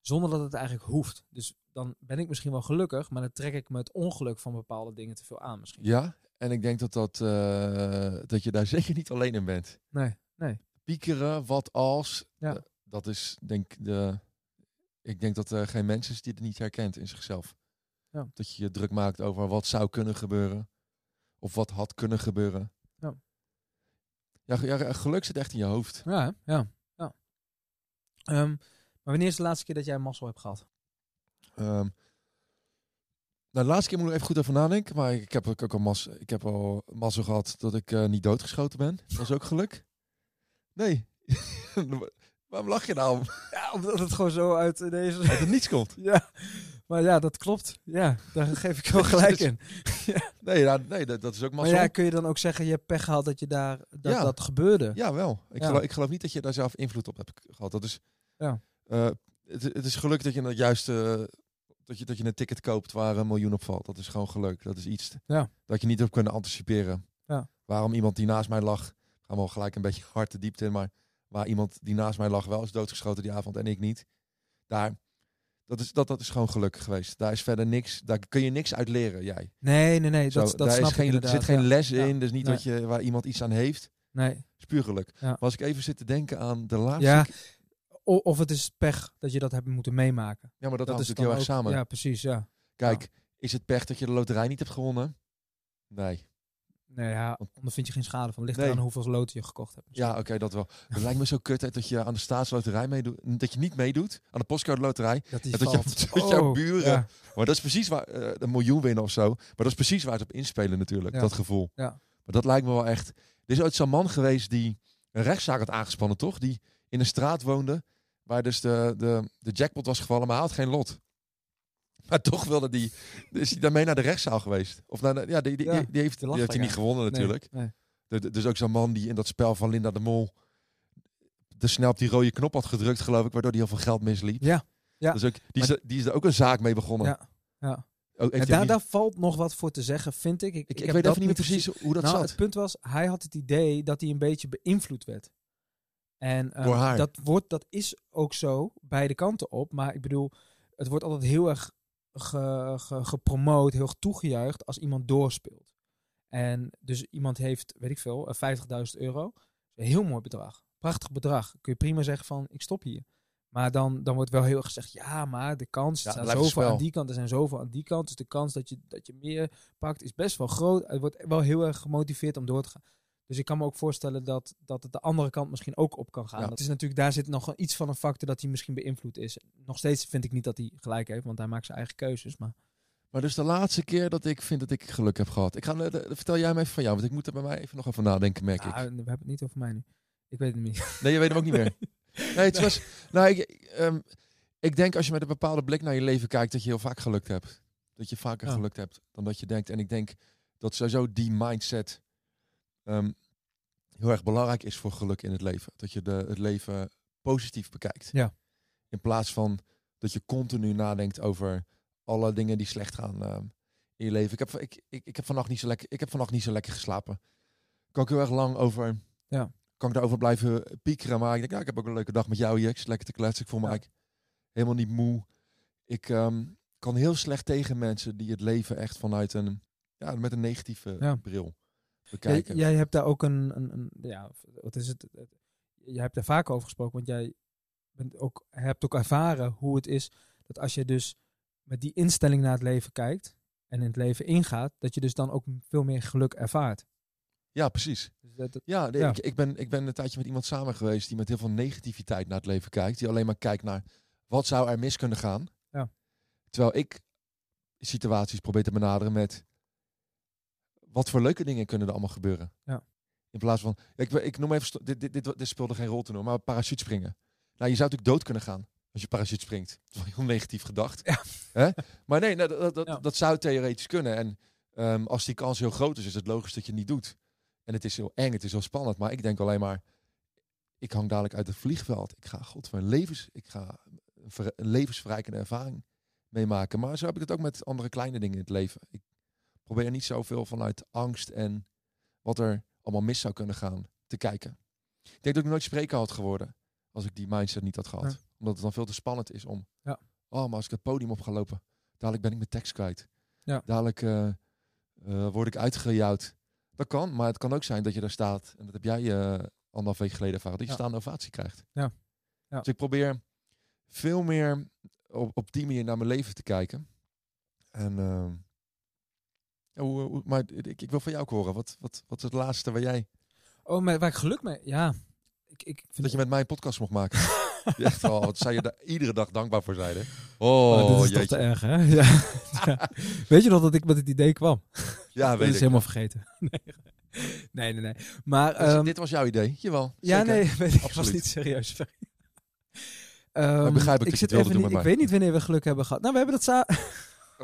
Zonder dat het eigenlijk hoeft. Dus dan ben ik misschien wel gelukkig, maar dan trek ik me het ongeluk van bepaalde dingen te veel aan misschien. Ja, en ik denk dat, dat, eh, dat je daar zeker niet alleen in bent. Nee, nee. Piekeren, wat als, Ja. eh, dat is denk ik de... Ik denk dat er geen mens is die het niet herkent in zichzelf. Ja. Dat je je druk maakt over wat zou kunnen gebeuren. Of wat had kunnen gebeuren. Ja. Ja, ge- ja, geluk zit echt in je hoofd. Ja, ja. ja. Ehm, maar wanneer is de laatste keer dat jij een mazzel hebt gehad? Ehm, nou, de laatste keer moet ik even goed over nadenken. Maar ik heb ook al, mas, ik heb al mazzel gehad dat ik eh, niet doodgeschoten ben. Dat is ook geluk. Nee. Waarom lach je nou? Ja, omdat het gewoon zo uit deze... Dat het niets komt. ja, maar ja, dat klopt. Ja, daar geef ik wel gelijk in. Nee, nou, nee dat, dat is ook Maar mazzel. ja, kun je dan ook zeggen, je hebt pech gehad dat je daar, dat, Ja. dat gebeurde? Ja, wel. Ik, Ja. Geloof, ik geloof niet dat je daar zelf invloed op hebt gehad. Dat is, Ja. eh, het, het is geluk dat je het juiste, dat je, dat je een ticket koopt waar een miljoen op valt. Dat is gewoon geluk. Dat is iets Ja. dat je niet hebt kunnen anticiperen. Ja. Waarom iemand die naast mij lag, gaan we al gelijk een beetje hard de diepte in, maar waar iemand die naast mij lag wel is doodgeschoten die avond en ik niet. Daar, dat is, dat, dat is gewoon geluk geweest. Daar is verder niks, daar kun je niks uit leren, jij. Nee, nee, nee. Zo, Dat, dat daar snap is ik geen, er zit geen les Ja. in, dus niet Nee. wat je, waar iemand iets aan heeft. Nee. is puur geluk. Ja. Maar als ik even zit te denken aan de laatste Ja, of het is pech dat je dat hebt moeten meemaken. Ja, maar dat, dat hangt is natuurlijk heel erg ook- samen. Ja, precies, ja. Kijk, is het pech dat je de loterij niet hebt gewonnen? Nee. Nee, ja, Want- ondervind je geen schade van. Ligt Nee. eraan hoeveel loten je gekocht hebt. Ja, oké, dat wel. Het lijkt me zo kut hè, dat je aan de staatsloterij meedoet. Dat je niet meedoet aan de postcode loterij. Dat die En dat, je, dat jouw Oh, buren... ja. Maar dat is precies waar... eh, een miljoen winnen of zo. Maar dat is precies waar ze op inspelen natuurlijk. Ja. Dat gevoel. Ja. Maar dat lijkt me wel echt... Er is ooit zo'n man geweest die een rechtszaak had aangespannen, toch? Die in een straat woonde waar dus de, de, de jackpot was gevallen, maar hij had geen lot. Maar toch wilde die... Is hij daarmee naar de rechtszaal geweest? Of naar de, ja, die, die, Ja, die, die heeft, die heeft hij niet gewonnen natuurlijk. Nee, nee. Dus ook zo'n man die in dat spel van Linda de Mol te snel op die rode knop had gedrukt, geloof ik, waardoor hij heel veel geld misliep. Ja, ja. Dus ook, die, is, Maar- er- die is er ook een zaak mee begonnen. Ja, ja. Ook, En daar, hij niet- daar valt nog wat voor te zeggen, vind ik. Ik, ik, ik, heb weet even niet meer precies hoe dat nou, zat. het punt was, hij had het idee dat hij een beetje beïnvloed werd. En ehm, Door haar. Dat, wordt, dat is ook zo, beide kanten op. Maar ik bedoel, het wordt altijd heel erg ge, ge- gepromoot, heel erg toegejuicht als iemand doorspeelt. En dus iemand heeft, weet ik veel, eh, 50.000 euro. Een heel mooi bedrag. Prachtig bedrag. Kun je prima zeggen van, ik stop hier. Maar dan, dan wordt wel heel erg gezegd, ja, maar de kans, Ja, er het zijn zoveel aan die kant, er zijn zoveel aan die kant. Dus de kans dat je, dat je meer pakt is best wel groot. Het wordt wel heel erg gemotiveerd om door te gaan. Dus ik kan me ook voorstellen dat, dat het de andere kant misschien ook op kan gaan. Ja. Dat is natuurlijk, daar zit nog iets van een factor dat hij misschien beïnvloed is. Nog steeds vind ik niet dat hij gelijk heeft, want hij maakt zijn eigen keuzes. Maar Maar dus de laatste keer dat ik vind dat ik geluk heb gehad. Ik ga, eh, de- vertel jij me even van jou, want ik moet er bij mij even nog even nadenken, merk Ah, ik. we hebben het niet over mij nu. Ik weet het niet. Nee, je weet hem ook niet meer. Nee, het was... Nou, ik, ehm, ik denk als je met een bepaalde blik naar je leven kijkt, dat je heel vaak gelukt hebt. Dat je vaker Ja. gelukt hebt dan dat je denkt. En ik denk dat sowieso die mindset ehm, heel erg belangrijk is voor geluk in het leven. Dat je de, het leven positief bekijkt. Ja. In plaats van dat je continu nadenkt over alle dingen die slecht gaan ehm, in je leven. Ik heb, ik, ik, ik, heb vannacht niet zo lekker, ik heb vannacht niet zo lekker geslapen. Kan ik heel erg lang over... Ja. Kan ik daarover blijven piekeren. Maar ik denk, ja, ik heb ook een leuke dag met jou hier. Ik zit lekker te kletsen. Ik voel me Ja. eigenlijk helemaal niet moe. Ik ehm, kan heel slecht tegen mensen die het leven echt vanuit een... Ja, met een negatieve Ja. bril bekijken. jij hebt daar ook een, een, een ja, wat is het? Jij hebt daar vaak over gesproken, want jij bent ook, hebt ook ervaren hoe het is dat als je dus met die instelling naar het leven kijkt en in het leven ingaat, dat je dus dan ook veel meer geluk ervaart. Ja, precies. Dus dat, dat- Ja, nee, Ja. Ik, ik, ben, ik ben een tijdje met iemand samen geweest die met heel veel negativiteit naar het leven kijkt. Die alleen maar kijkt naar wat zou er mis kunnen gaan. Ja. Terwijl ik situaties probeer te benaderen met wat voor leuke dingen kunnen er allemaal gebeuren. Ja. In plaats van, ik, ik noem even, dit, dit, dit, dit speelde geen rol te noemen, maar parachute springen. Nou, je zou natuurlijk dood kunnen gaan als je parachute springt. Dat is heel negatief gedacht. Ja. Hè? Maar nee, nou, dat, dat, Ja. dat zou theoretisch kunnen. En ehm, als die kans heel groot is, is het logisch dat je het niet doet. En het is heel eng, het is heel spannend. Maar ik denk alleen maar, ik hang dadelijk uit het vliegveld. Ik ga, god, van levens, ik ga een, ver- een levensverrijkende ervaring meemaken. Maar zo heb ik het ook met andere kleine dingen in het leven. Ik probeer niet zoveel vanuit angst en wat er allemaal mis zou kunnen gaan te kijken. Ik denk dat ik nooit spreker had geworden als ik die mindset niet had gehad. Ja. Omdat het dan veel te spannend is om, Ja. oh, maar als ik het podium op ga lopen, dadelijk ben ik mijn tekst kwijt. Ja. Dadelijk eh, eh, word ik uitgejouwd. Dat kan, maar het kan ook zijn dat je daar staat. En dat heb jij eh anderhalf week geleden ervaren. Dat je Ja. staande ovatie krijgt. Ja. Ja. Dus ik probeer veel meer op, op die manier naar mijn leven te kijken. En, eh, ja, hoe, hoe- maar ik, ik wil van jou ook horen. Wat, wat, wat is het laatste waar jij... Oh, maar waar ik geluk mee... Ja, ik, ik vind Dat je met mij een podcast mocht maken. Echt wel. Wat zou je daar iedere dag dankbaar voor zijn, hè? Oh, Oh, dit is toch jeetje. te erg, hè? Ja. Ja. Weet je nog dat ik met het idee kwam? Ja, dat weet is ik. helemaal vergeten. Nee, nee, nee. nee. Maar, Dus ehm, dit was jouw idee? Jawel. ja, zeker. nee, weet ik, was niet serieus. Ehm, begrijp ik dat je zit wilde even doen niet, Ik mij. weet niet wanneer we geluk hebben gehad. Nou, we hebben dat samen...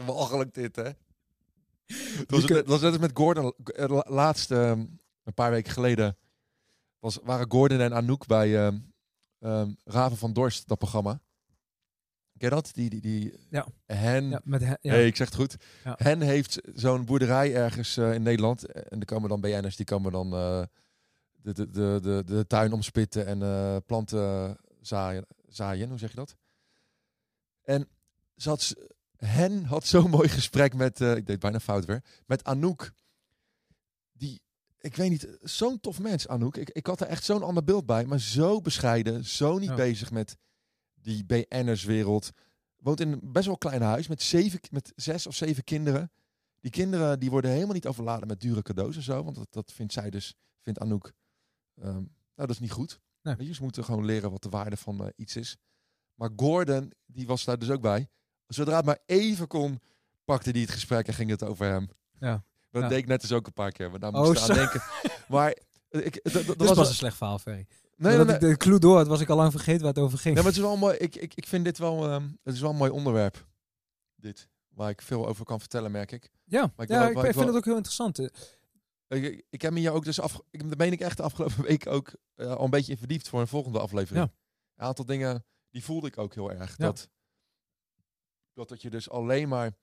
Walgelijk dit, hè? Dat was, dat was net als met Gordon. eh, la- Laatst, ehm, een paar weken geleden, was, waren Gordon en Anouk bij ehm, ehm, Raven van Dorst, dat programma. Ken je dat? Die, die, die, Ja. Hen, Ja, met he- ja. hey, ik zeg het goed. Ja. Hen heeft zo'n boerderij ergens eh, in Nederland. En er komen dan BN'ers, die komen dan eh, de, de, de, de, de tuin omspitten en eh, planten zaaien, zaaien. Hoe zeg je dat? En ze had, Hen had zo'n mooi gesprek met, eh, ik deed bijna fout weer, met Anouk. Die, ik weet niet, zo'n tof mens, Anouk. Ik, ik had er echt zo'n ander beeld bij, maar zo bescheiden, zo niet Ja. bezig met die BN'erswereld. Woont in een best wel klein huis met, zeven, met zes of zeven kinderen. Die kinderen die worden helemaal niet overladen met dure cadeaus en zo. Want dat, dat vindt zij dus, vindt Anouk, ehm, nou dat is niet goed. Nee. Weet je, ze moeten gewoon leren wat de waarde van eh, iets is. Maar Gordon, die was daar dus ook bij. Zodra het maar even kon, pakte hij het gesprek en ging het over hem. Ja. Dat Ja. deed ik net dus ook een paar keer. Maar daar Oh, moest ik aan denken. Maar ik, dat, was een slecht verhaal, Ferry. nee, nee, de clue door had, was ik al lang vergeten waar het over ging. Nee, maar het is wel mooi. Ik, ik, ik vind dit wel, ehm, het is wel een mooi onderwerp. Dit. Waar ik veel over kan vertellen, merk ik. ja, maar ik ja ik, vind het ook heel interessant. Eh, Ik, ik, heb me hier ook dus af, ik, daar ben ik echt de afgelopen week ook eh, al een beetje in verdiept voor een volgende aflevering. Ja. Een aantal dingen die voelde ik ook heel erg. Ja. Dat, dat dat je dus alleen maar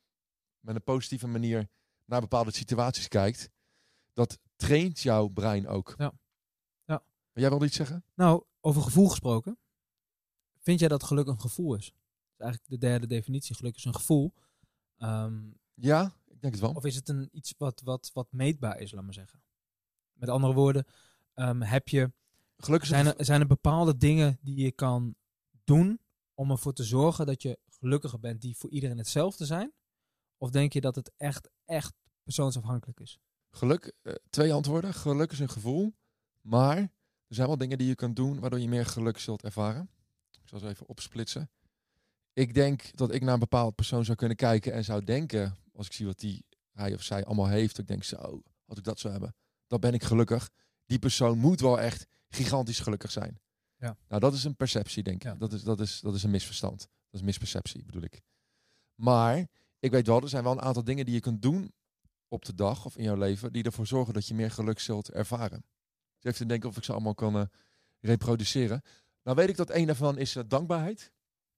met een positieve manier naar bepaalde situaties kijkt. Dat traint jouw brein ook. Ja. Ja. Maar jij wilde iets zeggen? Nou, over gevoel gesproken. Vind jij dat geluk een gevoel is? Dat is eigenlijk de derde definitie. Geluk is een gevoel. Ehm, Ja, ik denk het wel. of is het een, iets wat, wat, wat meetbaar is, laat maar zeggen? Met andere woorden, ehm, heb je, Gelukkig zijn, er, zijn er bepaalde dingen die je kan doen om ervoor te zorgen dat je gelukkiger bent die voor iedereen hetzelfde zijn? Of denk je dat het echt, echt persoonsafhankelijk is? Geluk, eh, twee antwoorden. Geluk is een gevoel. Maar er zijn wel dingen die je kunt doen waardoor je meer geluk zult ervaren. Ik zal ze even opsplitsen. Ik denk dat ik naar een bepaald persoon zou kunnen kijken en zou denken, als ik zie wat die, hij of zij allemaal heeft, ik denk zo, als ik dat zou hebben, dan ben ik gelukkig. Die persoon moet wel echt gigantisch gelukkig zijn. Ja. Nou, dat is een perceptie, denk ik. Ja. Dat, is, dat, is, dat is een misverstand. Dat is misperceptie, bedoel ik. Maar ik weet wel, er zijn wel een aantal dingen die je kunt doen op de dag of in jouw leven die ervoor zorgen dat je meer geluk zult ervaren. Dus even te denken of ik ze allemaal kan eh, reproduceren. Nou weet ik dat een daarvan is eh, dankbaarheid.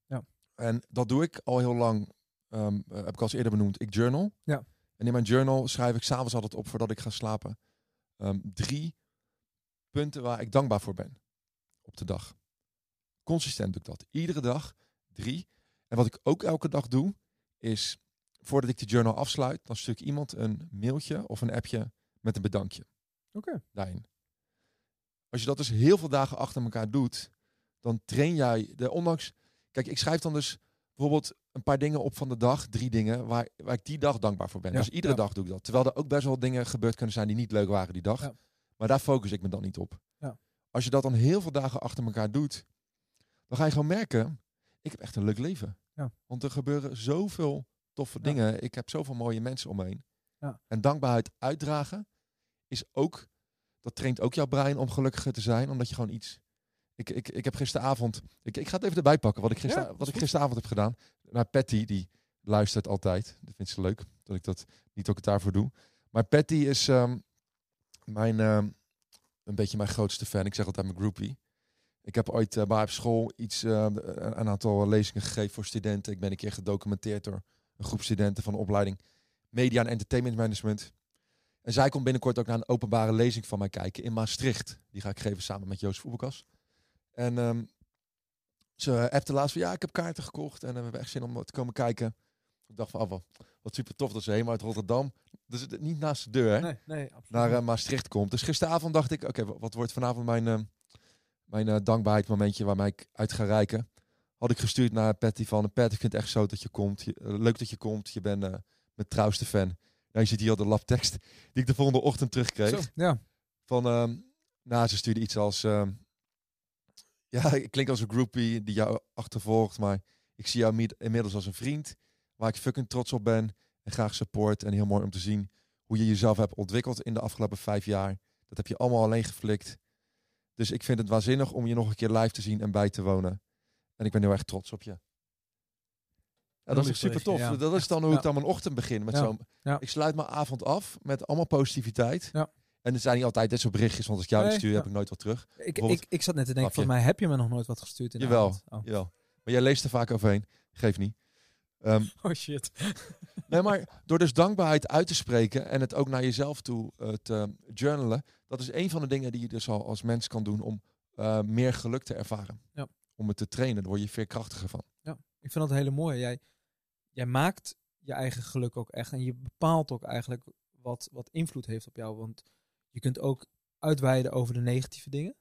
Ja. En dat doe ik al heel lang. ehm, eh, heb ik al eens eerder benoemd. Ik journal. Ja. En in mijn journal schrijf ik s'avonds altijd op voordat ik ga slapen. ehm, drie punten waar ik dankbaar voor ben op de dag. Consistent doe ik dat. Iedere dag drie. En wat ik ook elke dag doe, is voordat ik de journal afsluit, dan stuur ik iemand een mailtje of een appje met een bedankje Oké. daarin. Als je dat dus heel veel dagen achter elkaar doet, dan train jij de ondanks. Kijk, ik schrijf dan dus bijvoorbeeld een paar dingen op van de dag, drie dingen waar, waar ik die dag dankbaar voor ben. Ja, Dus iedere ja. dag doe ik dat. Terwijl er ook best wel dingen gebeurd kunnen zijn die niet leuk waren die dag. Ja. Maar daar focus ik me dan niet op. Ja. Als je dat dan heel veel dagen achter elkaar doet, dan ga je gewoon merken, ik heb echt een leuk leven. Ja. Want er gebeuren zoveel toffe Ja. dingen. Ik heb zoveel mooie mensen om me heen. Ja. En dankbaarheid uitdragen is ook, dat traint ook jouw brein om gelukkiger te zijn, omdat je gewoon iets. Ik, ik, ik heb gisteravond, ik, ik ga het even erbij pakken wat ik, gister, Ja, wat ik gisteravond heb gedaan. Naar Patty, die luistert altijd. Dat vindt ze leuk, dat ik dat niet ook het daarvoor doe. Maar Patty is, ehm, mijn, ehm, een beetje mijn grootste fan. Ik zeg altijd mijn groupie. Ik heb ooit eh, bij op school iets, eh, een een aantal lezingen gegeven voor studenten. Ik ben een keer gedocumenteerd door een groep studenten van de opleiding Media en Entertainment Management. En zij komt binnenkort ook naar een openbare lezing van mij kijken in Maastricht. Die ga ik geven samen met Joost Voetbalkas. En ehm, ze appte laatst van ja, ik heb kaarten gekocht en eh, we hebben echt zin om te komen kijken. Ik dacht van, oh, wat, wat super tof dat ze helemaal uit Rotterdam, dus het niet naast de deur, hè, Nee, nee, absoluut. naar Maastricht komt. Dus gisteravond dacht ik, oké, wa- wat wordt vanavond mijn, eh mijn eh, dankbaarheidsmomentje waarmee ik uit ga reiken? Had ik gestuurd naar Patty van, Pat, ik vind het echt zo dat je komt. Je- eh, leuk dat je komt, je bent eh, mijn trouwste fan. Nou, je ziet hier al de labtekst die ik de volgende ochtend terugkreeg. Zo, ja. Van, ehm nou, ze stuurde iets als... ehm, ja, ik klink als een groupie die jou achtervolgt, maar ik zie jou mi- inmiddels als een vriend waar ik fucking trots op ben en graag support. En heel mooi om te zien hoe je jezelf hebt ontwikkeld in de afgelopen vijf jaar. Dat heb je allemaal alleen geflikt. Dus ik vind het waanzinnig om je nog een keer live te zien en bij te wonen. En ik ben heel erg trots op je. Ja, dat is super tof. Ja. Dat is dan hoe Ja. ik dan mijn ochtend begin. Met zo'n, Ja. Ik sluit mijn avond af met allemaal positiviteit. Ja. En er zijn niet altijd dit soort berichtjes, want als ik jou Nee, stuur, heb ik nooit wat terug. Ik, ik, ik zat net te denken, volgens mij heb je me nog nooit wat gestuurd in de Jawel. avond. Oh. Jawel. Maar jij leest er vaak overheen. Geef niet. Ehm, oh shit. nee, maar door dus dankbaarheid uit te spreken en het ook naar jezelf toe eh, te journalen, dat is een van de dingen die je dus al als mens kan doen om eh, meer geluk te ervaren. Ja. Om het te trainen, daar word je veerkrachtiger van. Ik vind dat hele mooie. Jij, jij maakt je eigen geluk ook echt. En je bepaalt ook eigenlijk wat, wat invloed heeft op jou. Want je kunt ook uitweiden over de negatieve dingen.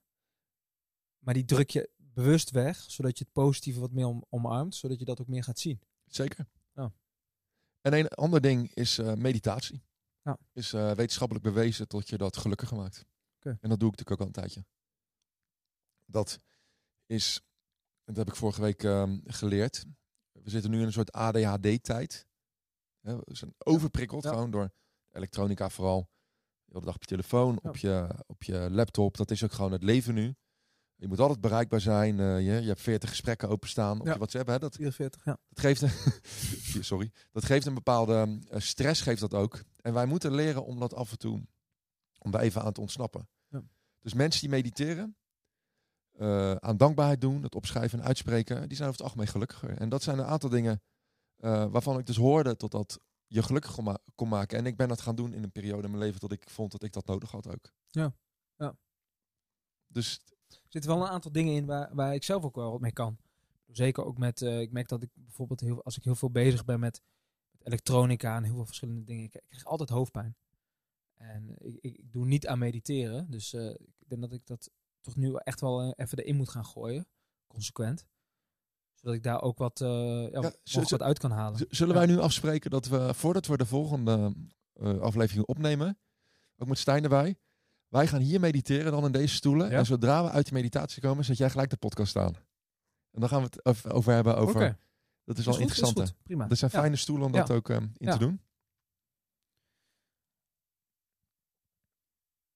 Maar die druk je bewust weg, zodat je het positieve wat meer om, omarmt. Zodat je dat ook meer gaat zien. Zeker. Ja. En een ander ding is eh, meditatie. Ja. Is eh, wetenschappelijk bewezen tot je dat gelukkiger maakt. En dat doe ik natuurlijk ook al een tijdje. Dat is, dat heb ik vorige week ehm, geleerd. We zitten nu in een soort ADHD-tijd. We zijn overprikkeld Ja. gewoon door elektronica vooral. De hele dag op je telefoon, Ja. op, je, op je laptop. Dat is ook gewoon het leven nu. Je moet altijd bereikbaar zijn. eh, je, je hebt 40 gesprekken openstaan op Ja. je WhatsApp. Hè? Dat, 44, ja. dat geeft een, sorry, dat geeft een bepaalde eh, stress, geeft dat ook. En wij moeten leren om dat af en toe, om daar even aan te ontsnappen. Ja. Dus mensen die mediteren, eh, aan dankbaarheid doen, het opschrijven en uitspreken, die zijn over het algemeen gelukkiger. En dat zijn een aantal dingen waarvan ik dus hoorde tot dat je gelukkig kon, ma- kon maken. En ik ben dat gaan doen in een periode in mijn leven dat ik vond dat ik dat nodig had ook. Ja. Ja. Dus zitten wel een aantal dingen in waar, waar ik zelf ook wel wat mee kan. Zeker ook met, eh, ik merk dat ik bijvoorbeeld heel, als ik heel veel bezig ben met, met elektronica en heel veel verschillende dingen, ik, ik krijg altijd hoofdpijn. En ik, ik, ik doe niet aan mediteren, dus eh, ik denk dat ik dat toch nu echt wel eh, even erin moet gaan gooien, consequent. Zodat ik daar ook wat, ja, Ja, wat uit kan halen. Zullen wij nu afspreken dat we, voordat we de volgende aflevering opnemen, ook met Stijn erbij, wij gaan hier mediteren dan in deze stoelen. Ja. En zodra we uit die meditatie komen, zet jij gelijk de podcast aan. En dan gaan we het over, hebben over... Dat is wel is interessant. prima. Er zijn Ja. fijne stoelen om dat ook eh, in te doen.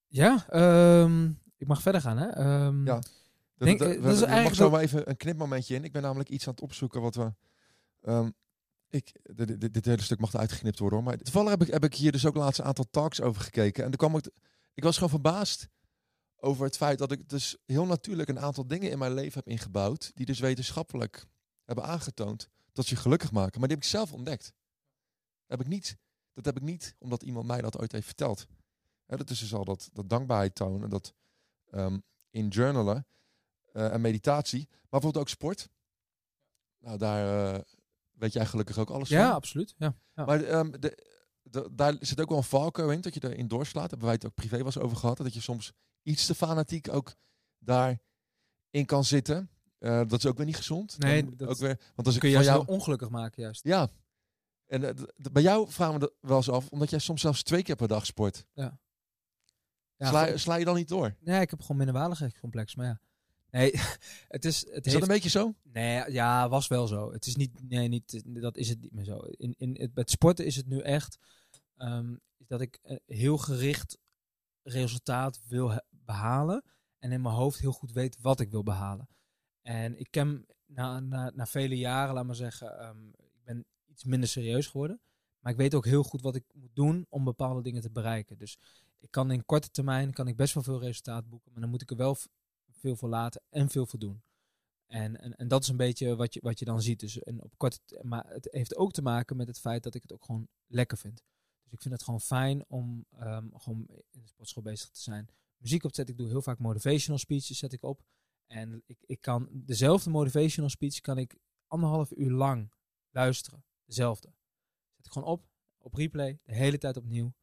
Ja, ehm, ik mag verder gaan, hè? Ehm, Ja. Dat, Denk- dat- eh, we- dat is er mag zo wel even een knipmomentje in. Ik ben namelijk iets aan het opzoeken wat we... ehm, ik, dit, dit, dit hele stuk mag eruit geknipt worden hoor. Maar toevallig heb ik, heb ik hier dus ook laatst een aantal talks over gekeken. En toen kwam ik... Ik was gewoon verbaasd over het feit dat ik dus heel natuurlijk een aantal dingen in mijn leven heb ingebouwd. Die dus wetenschappelijk hebben aangetoond dat je gelukkig maken. Maar die heb ik zelf ontdekt. Heb ik niet, dat heb ik niet omdat iemand mij dat ooit heeft verteld. Dat is dus al dat, dat dankbaarheid tonen. Dat ehm, in journalen eh, en meditatie. Maar bijvoorbeeld ook sport. Nou, daar eh, weet jij gelukkig ook alles ja van. absoluut. Ja. Ja. Maar ehm, de- daar zit ook wel een valkuil in, dat je erin doorslaat. Daar hebben wij het ook privé eens over gehad. Dat je soms iets te fanatiek ook daarin kan zitten. Eh, dat is ook weer niet gezond. Nee, Dan dat ook weer, want als ik kun je van juist jou... ongelukkig maken, juist. Ja. En eh, bij jou vragen we dat wel eens af, omdat jij soms zelfs twee keer per dag sport. Ja, sla, je dan niet door? Nee, ik heb gewoon minderwaardigheidscomplex, maar ja. Nee, het is... Het Is heeft, dat een beetje zo? Nee, ja, was wel zo. Het is niet... Nee, niet, dat is het niet meer zo. In, in het, met sporten is het nu echt... ehm, dat ik eh, heel gericht resultaat wil behalen. En in mijn hoofd heel goed weet wat ik wil behalen. En ik ken na, na, na vele jaren, laat maar zeggen... ehm, ik ben iets minder serieus geworden. Maar ik weet ook heel goed wat ik moet doen om bepaalde dingen te bereiken. Dus ik kan in korte termijn kan ik best wel veel resultaat boeken, maar dan moet ik er wel veel voor laten en veel voor doen. En, en, en dat is een beetje wat je, wat je dan ziet. Dus en op korte, maar het heeft ook te maken met het feit dat ik het ook gewoon lekker vind. Dus ik vind het gewoon fijn om ehm, gewoon in de sportschool bezig te zijn. Muziek op te zetten. Ik doe heel vaak motivational speeches zet ik op. En ik, ik kan dezelfde motivational speech kan ik anderhalf uur lang luisteren. Dezelfde. Zet ik gewoon op, op replay, de hele tijd opnieuw.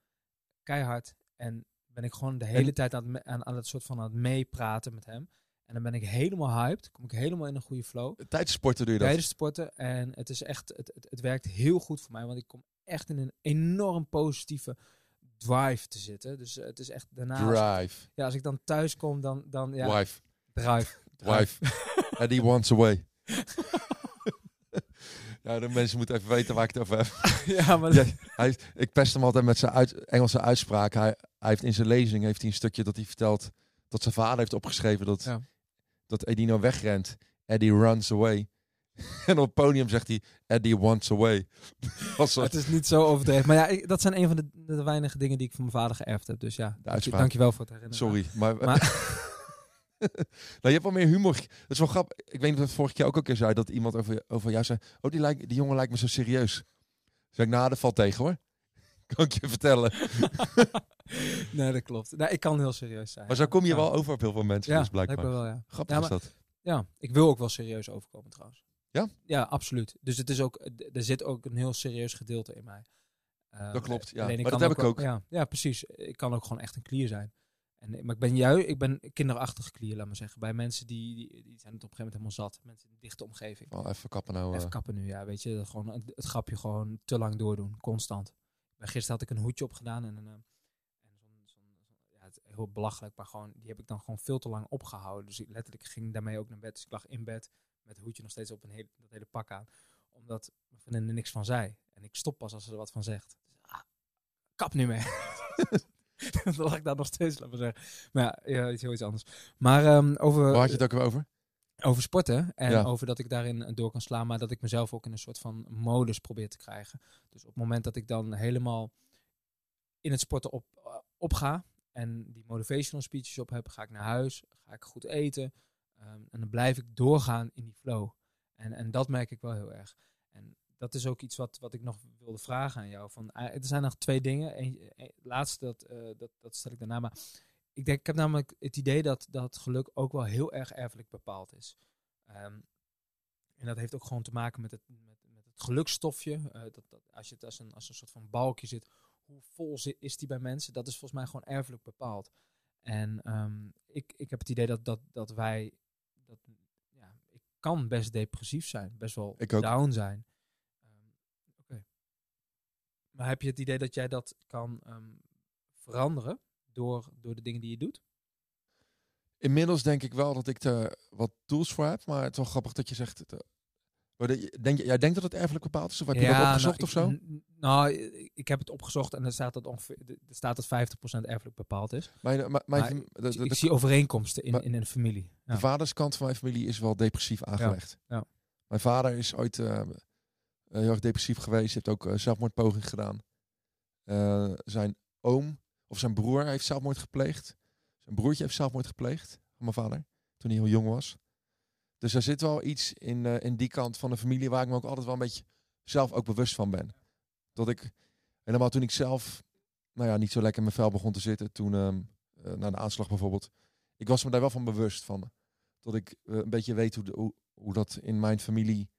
Keihard. En ben ik gewoon de hele En- tijd aan het, aan het soort van aan het meepraten met hem. En dan ben ik helemaal hyped. Kom ik helemaal in een goede flow. Tijdens sporten doe je dat. Tijdens sporten. En het is echt, het, het, het werkt heel goed voor mij. Want ik kom echt in een enorm positieve drive te zitten. Dus eh, het is echt daarna. als- Drive. ja, als ik dan thuis kom, dan, dan ja, Wife. drive. Wife. Eddie wants away. ja, de mensen moeten even weten waar ik het over heb. ja, maar Ja. Hij, ik pest hem altijd met zijn uit, Engelse uitspraak. Hij, hij heeft in zijn lezing heeft hij een stukje dat hij vertelt dat zijn vader heeft opgeschreven dat, Ja. dat Edino wegrent. Eddie runs away. en op het podium zegt hij Eddie wants away. Het is niet zo overdreven. Maar ja, ik- dat zijn een van de, de weinige dingen die ik van mijn vader geërfd heb. Dus ja, dank je, uitspraak. dankjewel voor het herinneren. Sorry, maar... Maar- nou, je hebt wel meer humor. Dat is wel grappig. Ik weet niet of het vorige keer ook een keer zei dat iemand over, over jou zei... Oh, die, lijkt, die jongen lijkt me zo serieus. Zeg ik, nou, dat valt tegen hoor. kan ik je vertellen. nee, dat klopt. Nee, ik kan heel serieus zijn. Maar zo kom je Ja. wel over op heel veel mensen, Ja, dus blijkbaar. wel, ja. Grappig Ja, is dat. Ja, ik wil ook wel serieus overkomen trouwens. Ja? Ja, absoluut. Dus het is ook, er zit ook een heel serieus gedeelte in mij. Ehm, Dat klopt, ja. Maar dat heb ik wel- ook. Ja, ja, precies. Ik kan ook gewoon echt een klier zijn. En, maar ik ben juist, ik ben kinderachtige klier, laat maar zeggen. Bij mensen die, die, die zijn het op een gegeven moment helemaal zat. Mensen in een dichte omgeving. Oh, even kappen nou. Even eh. kappen nu, ja. Weet je, gewoon het, het grapje gewoon te lang doordoen, constant. Bij gisteren had ik een hoedje opgedaan en een... eh, en zo'n, zo'n- ja, het heel belachelijk, maar gewoon, die heb ik dan gewoon veel te lang opgehouden. Dus ik, letterlijk ging daarmee ook naar bed. Dus ik lag in bed met het hoedje nog steeds op een hele, dat hele pak aan. Omdat mijn vriendin er niks van zei. En ik stop pas als ze er wat van zegt. Dus, ah, kap nu mee. dan lag ik daar nog steeds, maar zeggen. Maar ja, ja iets heel iets anders. Maar ehm, over... Waar had je het ook weer over? Over sporten en Ja. over dat ik daarin door kan slaan, maar dat ik mezelf ook in een soort van modus probeer te krijgen. Dus op het moment dat ik dan helemaal in het sporten op, eh, opga en die motivational speeches op heb, ga ik naar huis, ga ik goed eten ehm, en dan blijf ik doorgaan in die flow. En, en dat merk ik wel heel erg. En dat is ook iets wat, wat ik nog wilde vragen aan jou. Van, eh, er zijn nog twee dingen. Eén, eh, laatste, dat, eh, dat, dat stel ik daarna. Maar ik, denk, ik heb namelijk het idee dat, dat geluk ook wel heel erg erfelijk bepaald is. Ehm, en dat heeft ook gewoon te maken met het, met, met het gelukstofje. dat, dat, als je het als een, als een soort van balkje zit, hoe vol zi- is die bij mensen? Dat is volgens mij gewoon erfelijk bepaald. En ehm, ik, ik heb het idee dat, dat, dat wij. Kan best depressief zijn, best wel Ik ook. down zijn. Oké. Maar heb je het idee dat jij dat kan ehm, veranderen door, door de dingen die je doet? Inmiddels denk ik wel dat ik er wat tools voor heb. Maar het is wel grappig dat je zegt... Het, eh, maar de- denk, je- jij denkt dat het erfelijk bepaald is? Of heb je dat opgezocht nou, of zo? ik- Nou, ik- heb het opgezocht en er staat dat ongeveer er staat dat 50% erfelijk bepaald is. Maar de, de, ik de- zie overeenkomsten in, maar- in een familie. Ja. de vaderskant van mijn familie is wel depressief aangelegd. ja. Mijn vader is ooit eh, eh, heel erg depressief geweest. Heeft ook eh, zelfmoordpoging gedaan. Zijn oom of zijn broer heeft zelfmoord gepleegd. Zijn broertje heeft zelfmoord gepleegd van mijn vader. Toen hij heel jong was. Dus er zit wel iets in, eh, in die kant van de familie waar ik me ook altijd wel een beetje zelf ook bewust van ben. Dat ik, helemaal toen ik zelf nou ja, niet zo lekker in mijn vel begon te zitten. Toen, ehm eh, na de aanslag bijvoorbeeld. Ik was me daar wel van bewust van. Dat ik eh, een beetje weet hoe, hoe, hoe dat in mijn familie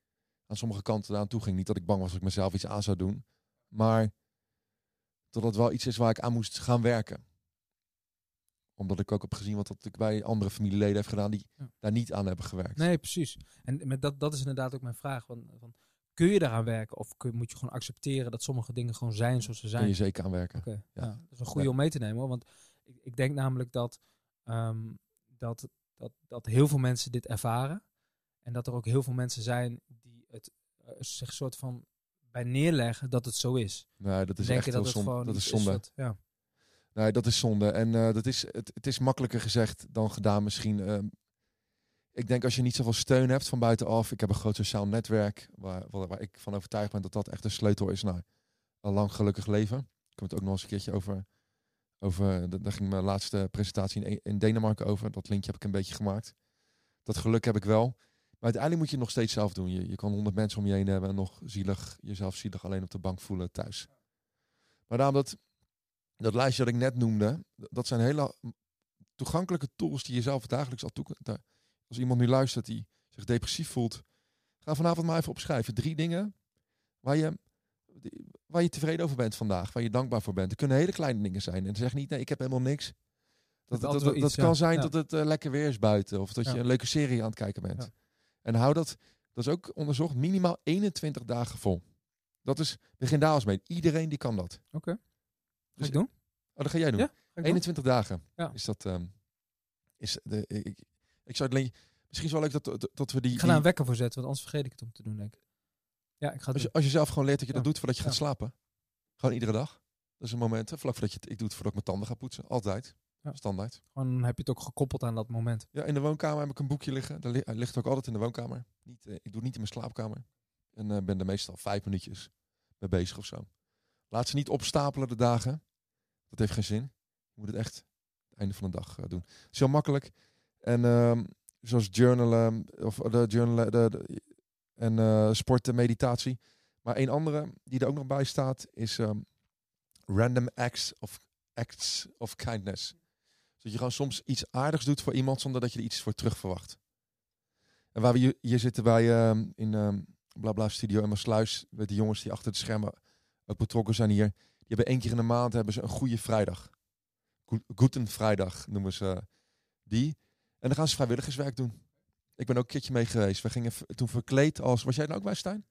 aan sommige kanten aan toe ging. Niet dat ik bang was dat ik mezelf iets aan zou doen. Maar dat het wel iets is waar ik aan moest gaan werken. Omdat ik ook heb gezien wat dat ik bij andere familieleden heb gedaan die Ja. daar niet aan hebben gewerkt. Nee, precies. En met dat, dat is inderdaad ook mijn vraag. Van, van, kun je daaraan werken of kun, moet je gewoon accepteren dat sommige dingen gewoon zijn zoals ze Kun zijn? je zeker aan werken. Ja. ja. dat is een goede Ja. om mee te nemen hoor. Want ik, ik denk namelijk dat, ehm, dat, dat, dat heel veel mensen dit ervaren. En dat er ook heel veel mensen zijn die het eh, zich soort van bij neerleggen dat het zo is. Nee, dat is echt dat gewoon Dat is zonde. wat- ja. Nee, dat is zonde. En eh, dat is, het, is makkelijker gezegd dan gedaan misschien. Ehm, ik denk als je niet zoveel steun hebt van buitenaf. Ik heb een groot sociaal netwerk waar, waar, ik van overtuigd ben dat dat echt een sleutel is naar een lang gelukkig leven. Ik kan het ook nog eens een keertje over Over, da- daar ging mijn laatste presentatie in, in Denemarken over. Dat linkje heb ik een beetje gemaakt. Dat geluk heb ik wel. Maar uiteindelijk moet je het nog steeds zelf doen. Je, je kan honderd mensen om je heen hebben en nog zielig, jezelf zielig alleen op de bank voelen thuis. Maar daarom dat, dat lijstje dat ik net noemde, dat zijn hele toegankelijke tools die je zelf dagelijks al toe kunt. Als iemand nu luistert die zich depressief voelt, ga vanavond maar even opschrijven. Drie dingen waar je, waar je tevreden over bent vandaag, waar je dankbaar voor bent. Het kunnen hele kleine dingen zijn. En zeg niet, nee, ik heb helemaal niks. Dat, dat, dat, kan zijn Ja. dat het eh, lekker weer is buiten. Of dat Ja. je een leuke serie aan het kijken bent. En hou dat, dat is ook onderzocht, minimaal 21 dagen vol. Dat is, begin daar eens mee. Iedereen die kan dat. Oké. Dus- ik doen? Oh, dat ga jij doen. Ja, Ga ik doen? 21 dagen Ja. is dat. ehm, is de, ik, ik zou het alleen. Misschien is wel leuk dat, dat, we die. Ik ga daar een wekker voor zetten, want anders vergeet ik het om te doen, denk ik. Ja, ik ga als, je, als je zelf gewoon leert dat je dat doet voordat je gaat slapen. Gewoon iedere dag. Dat is een moment, vlak voordat je het. Ik doe het voordat ik mijn tanden ga poetsen. Altijd. Ja. Standaard. Gewoon heb je het ook gekoppeld aan dat moment. Ja, in de woonkamer heb ik een boekje liggen. Hij ligt ook altijd in de woonkamer. Niet, eh, ik doe het niet in mijn slaapkamer. En eh, ben er meestal vijf minuutjes mee bezig of zo. Laat ze niet opstapelen de dagen. Dat heeft geen zin. Je moet het echt het einde van de dag eh, doen. Het is heel makkelijk. En ehm, zoals journalen of de journalen de, en eh, sporten, meditatie. Maar een andere die er ook nog bij staat is ehm, random acts of acts of kindness. Dat je gewoon soms iets aardigs doet voor iemand zonder dat je er iets voor terug verwacht. En waar we hier, zitten bij ehm, in Blabla Studio en Sluis, met de jongens die achter de schermen ook betrokken zijn hier. Die hebben één keer in de maand hebben ze een goede vrijdag. Goe- Guten Vrijdag noemen ze die. En dan gaan ze vrijwilligerswerk doen. Ik ben ook een keertje mee geweest. We gingen toen verkleed als... Was jij er ook bij, Stijn?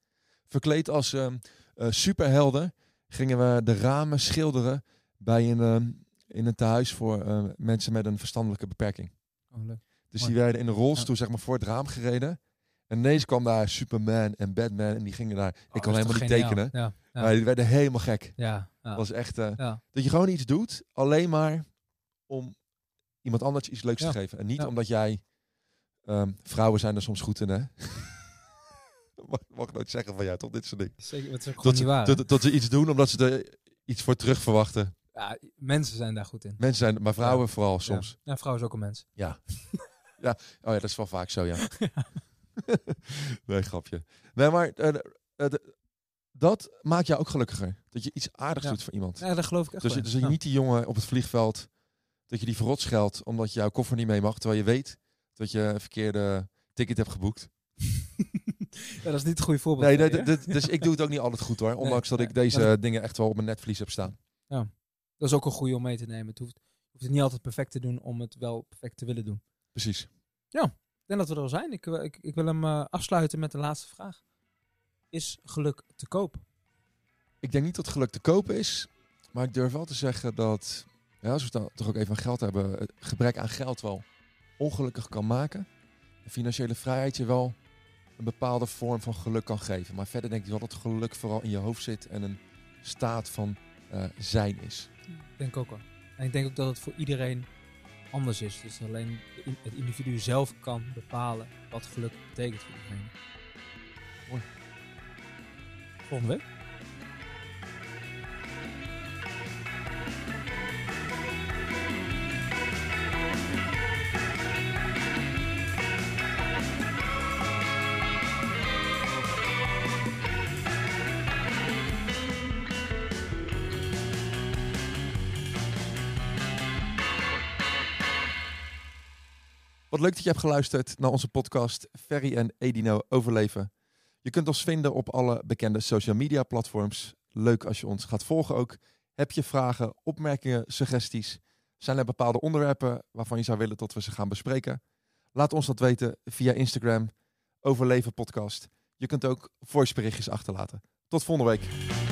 Verkleed als ehm, eh, superhelden gingen we de ramen schilderen bij een, ehm, in een tehuis voor eh, mensen met een verstandelijke beperking. Oh, leuk. Dus Mooi. die werden in een rolstoel zeg maar, voor het raam gereden. En ineens kwam daar Superman en Batman en die gingen daar... Oh, ik kan dat is helemaal niet tekenen. Ja, ja, werden helemaal gek. ja, ja. Dat was echt... eh, ja. dat je gewoon iets doet, alleen maar om iemand anders iets leuks Ja. te geven. En niet Ja. omdat jij... ehm, vrouwen zijn er soms goed in, hè? mag, mag ik nooit zeggen van jou, toch? Dit soort dingen. Zeker, dat is ook gewoon Dat niet ze, waar. dat, dat ze iets doen omdat ze er iets voor terug verwachten. Ja, mensen zijn daar goed in. Mensen zijn, maar vrouwen vooral soms. Ja, vrouw is ook een mens. Ja. ja. Oh ja, dat is wel vaak zo, ja. nee, grapje. Nee, maar eh, eh, de- dat maakt jou ook gelukkiger. Dat je iets aardigs Ja. doet voor iemand. Ja, dat geloof ik echt Dus, wel. dus je Ja. niet die jongen op het vliegveld, dat je die verrot scheldt omdat je jouw koffer niet mee mag, terwijl je weet dat je een verkeerde ticket hebt geboekt. Ja, dat is niet het goede voorbeeld. Nee, dat- dat- dus ik doe het ook niet altijd goed hoor, ondanks dat nee, ik deze dat dingen echt wel op mijn netvlies heb staan. Dat is ook een goede om mee te nemen. Het hoeft, je hoeft het niet altijd perfect te doen om het wel perfect te willen doen. Precies. Ik denk dat we er al zijn. Ik, wil- ik, ik wil hem eh, afsluiten met de laatste vraag. Is geluk te koop? Ik denk niet dat geluk te kopen is, maar ik durf wel te zeggen dat, ja, als we het dan toch ook even aan geld hebben, het gebrek aan geld wel ongelukkig kan maken. En financiële vrijheid je wel een bepaalde vorm van geluk kan geven. Maar verder denk ik wel dat geluk vooral in je hoofd zit en een staat van eh, zijn is. Ik denk ook wel. En ik denk ook dat het voor iedereen anders is. Dus alleen het individu zelf kan bepalen wat geluk betekent voor diegene. Mooi. Volgende week. Wat leuk dat je hebt geluisterd naar onze podcast Ferry en Edino Overleven. Je kunt ons vinden op alle bekende social media platforms. Leuk als je ons gaat volgen ook. Heb je vragen, opmerkingen, suggesties? Zijn er bepaalde onderwerpen waarvan je zou willen dat we ze gaan bespreken? Laat ons dat weten via Instagram, Overleven Podcast. Je kunt ook voiceberichtjes achterlaten. Tot volgende week.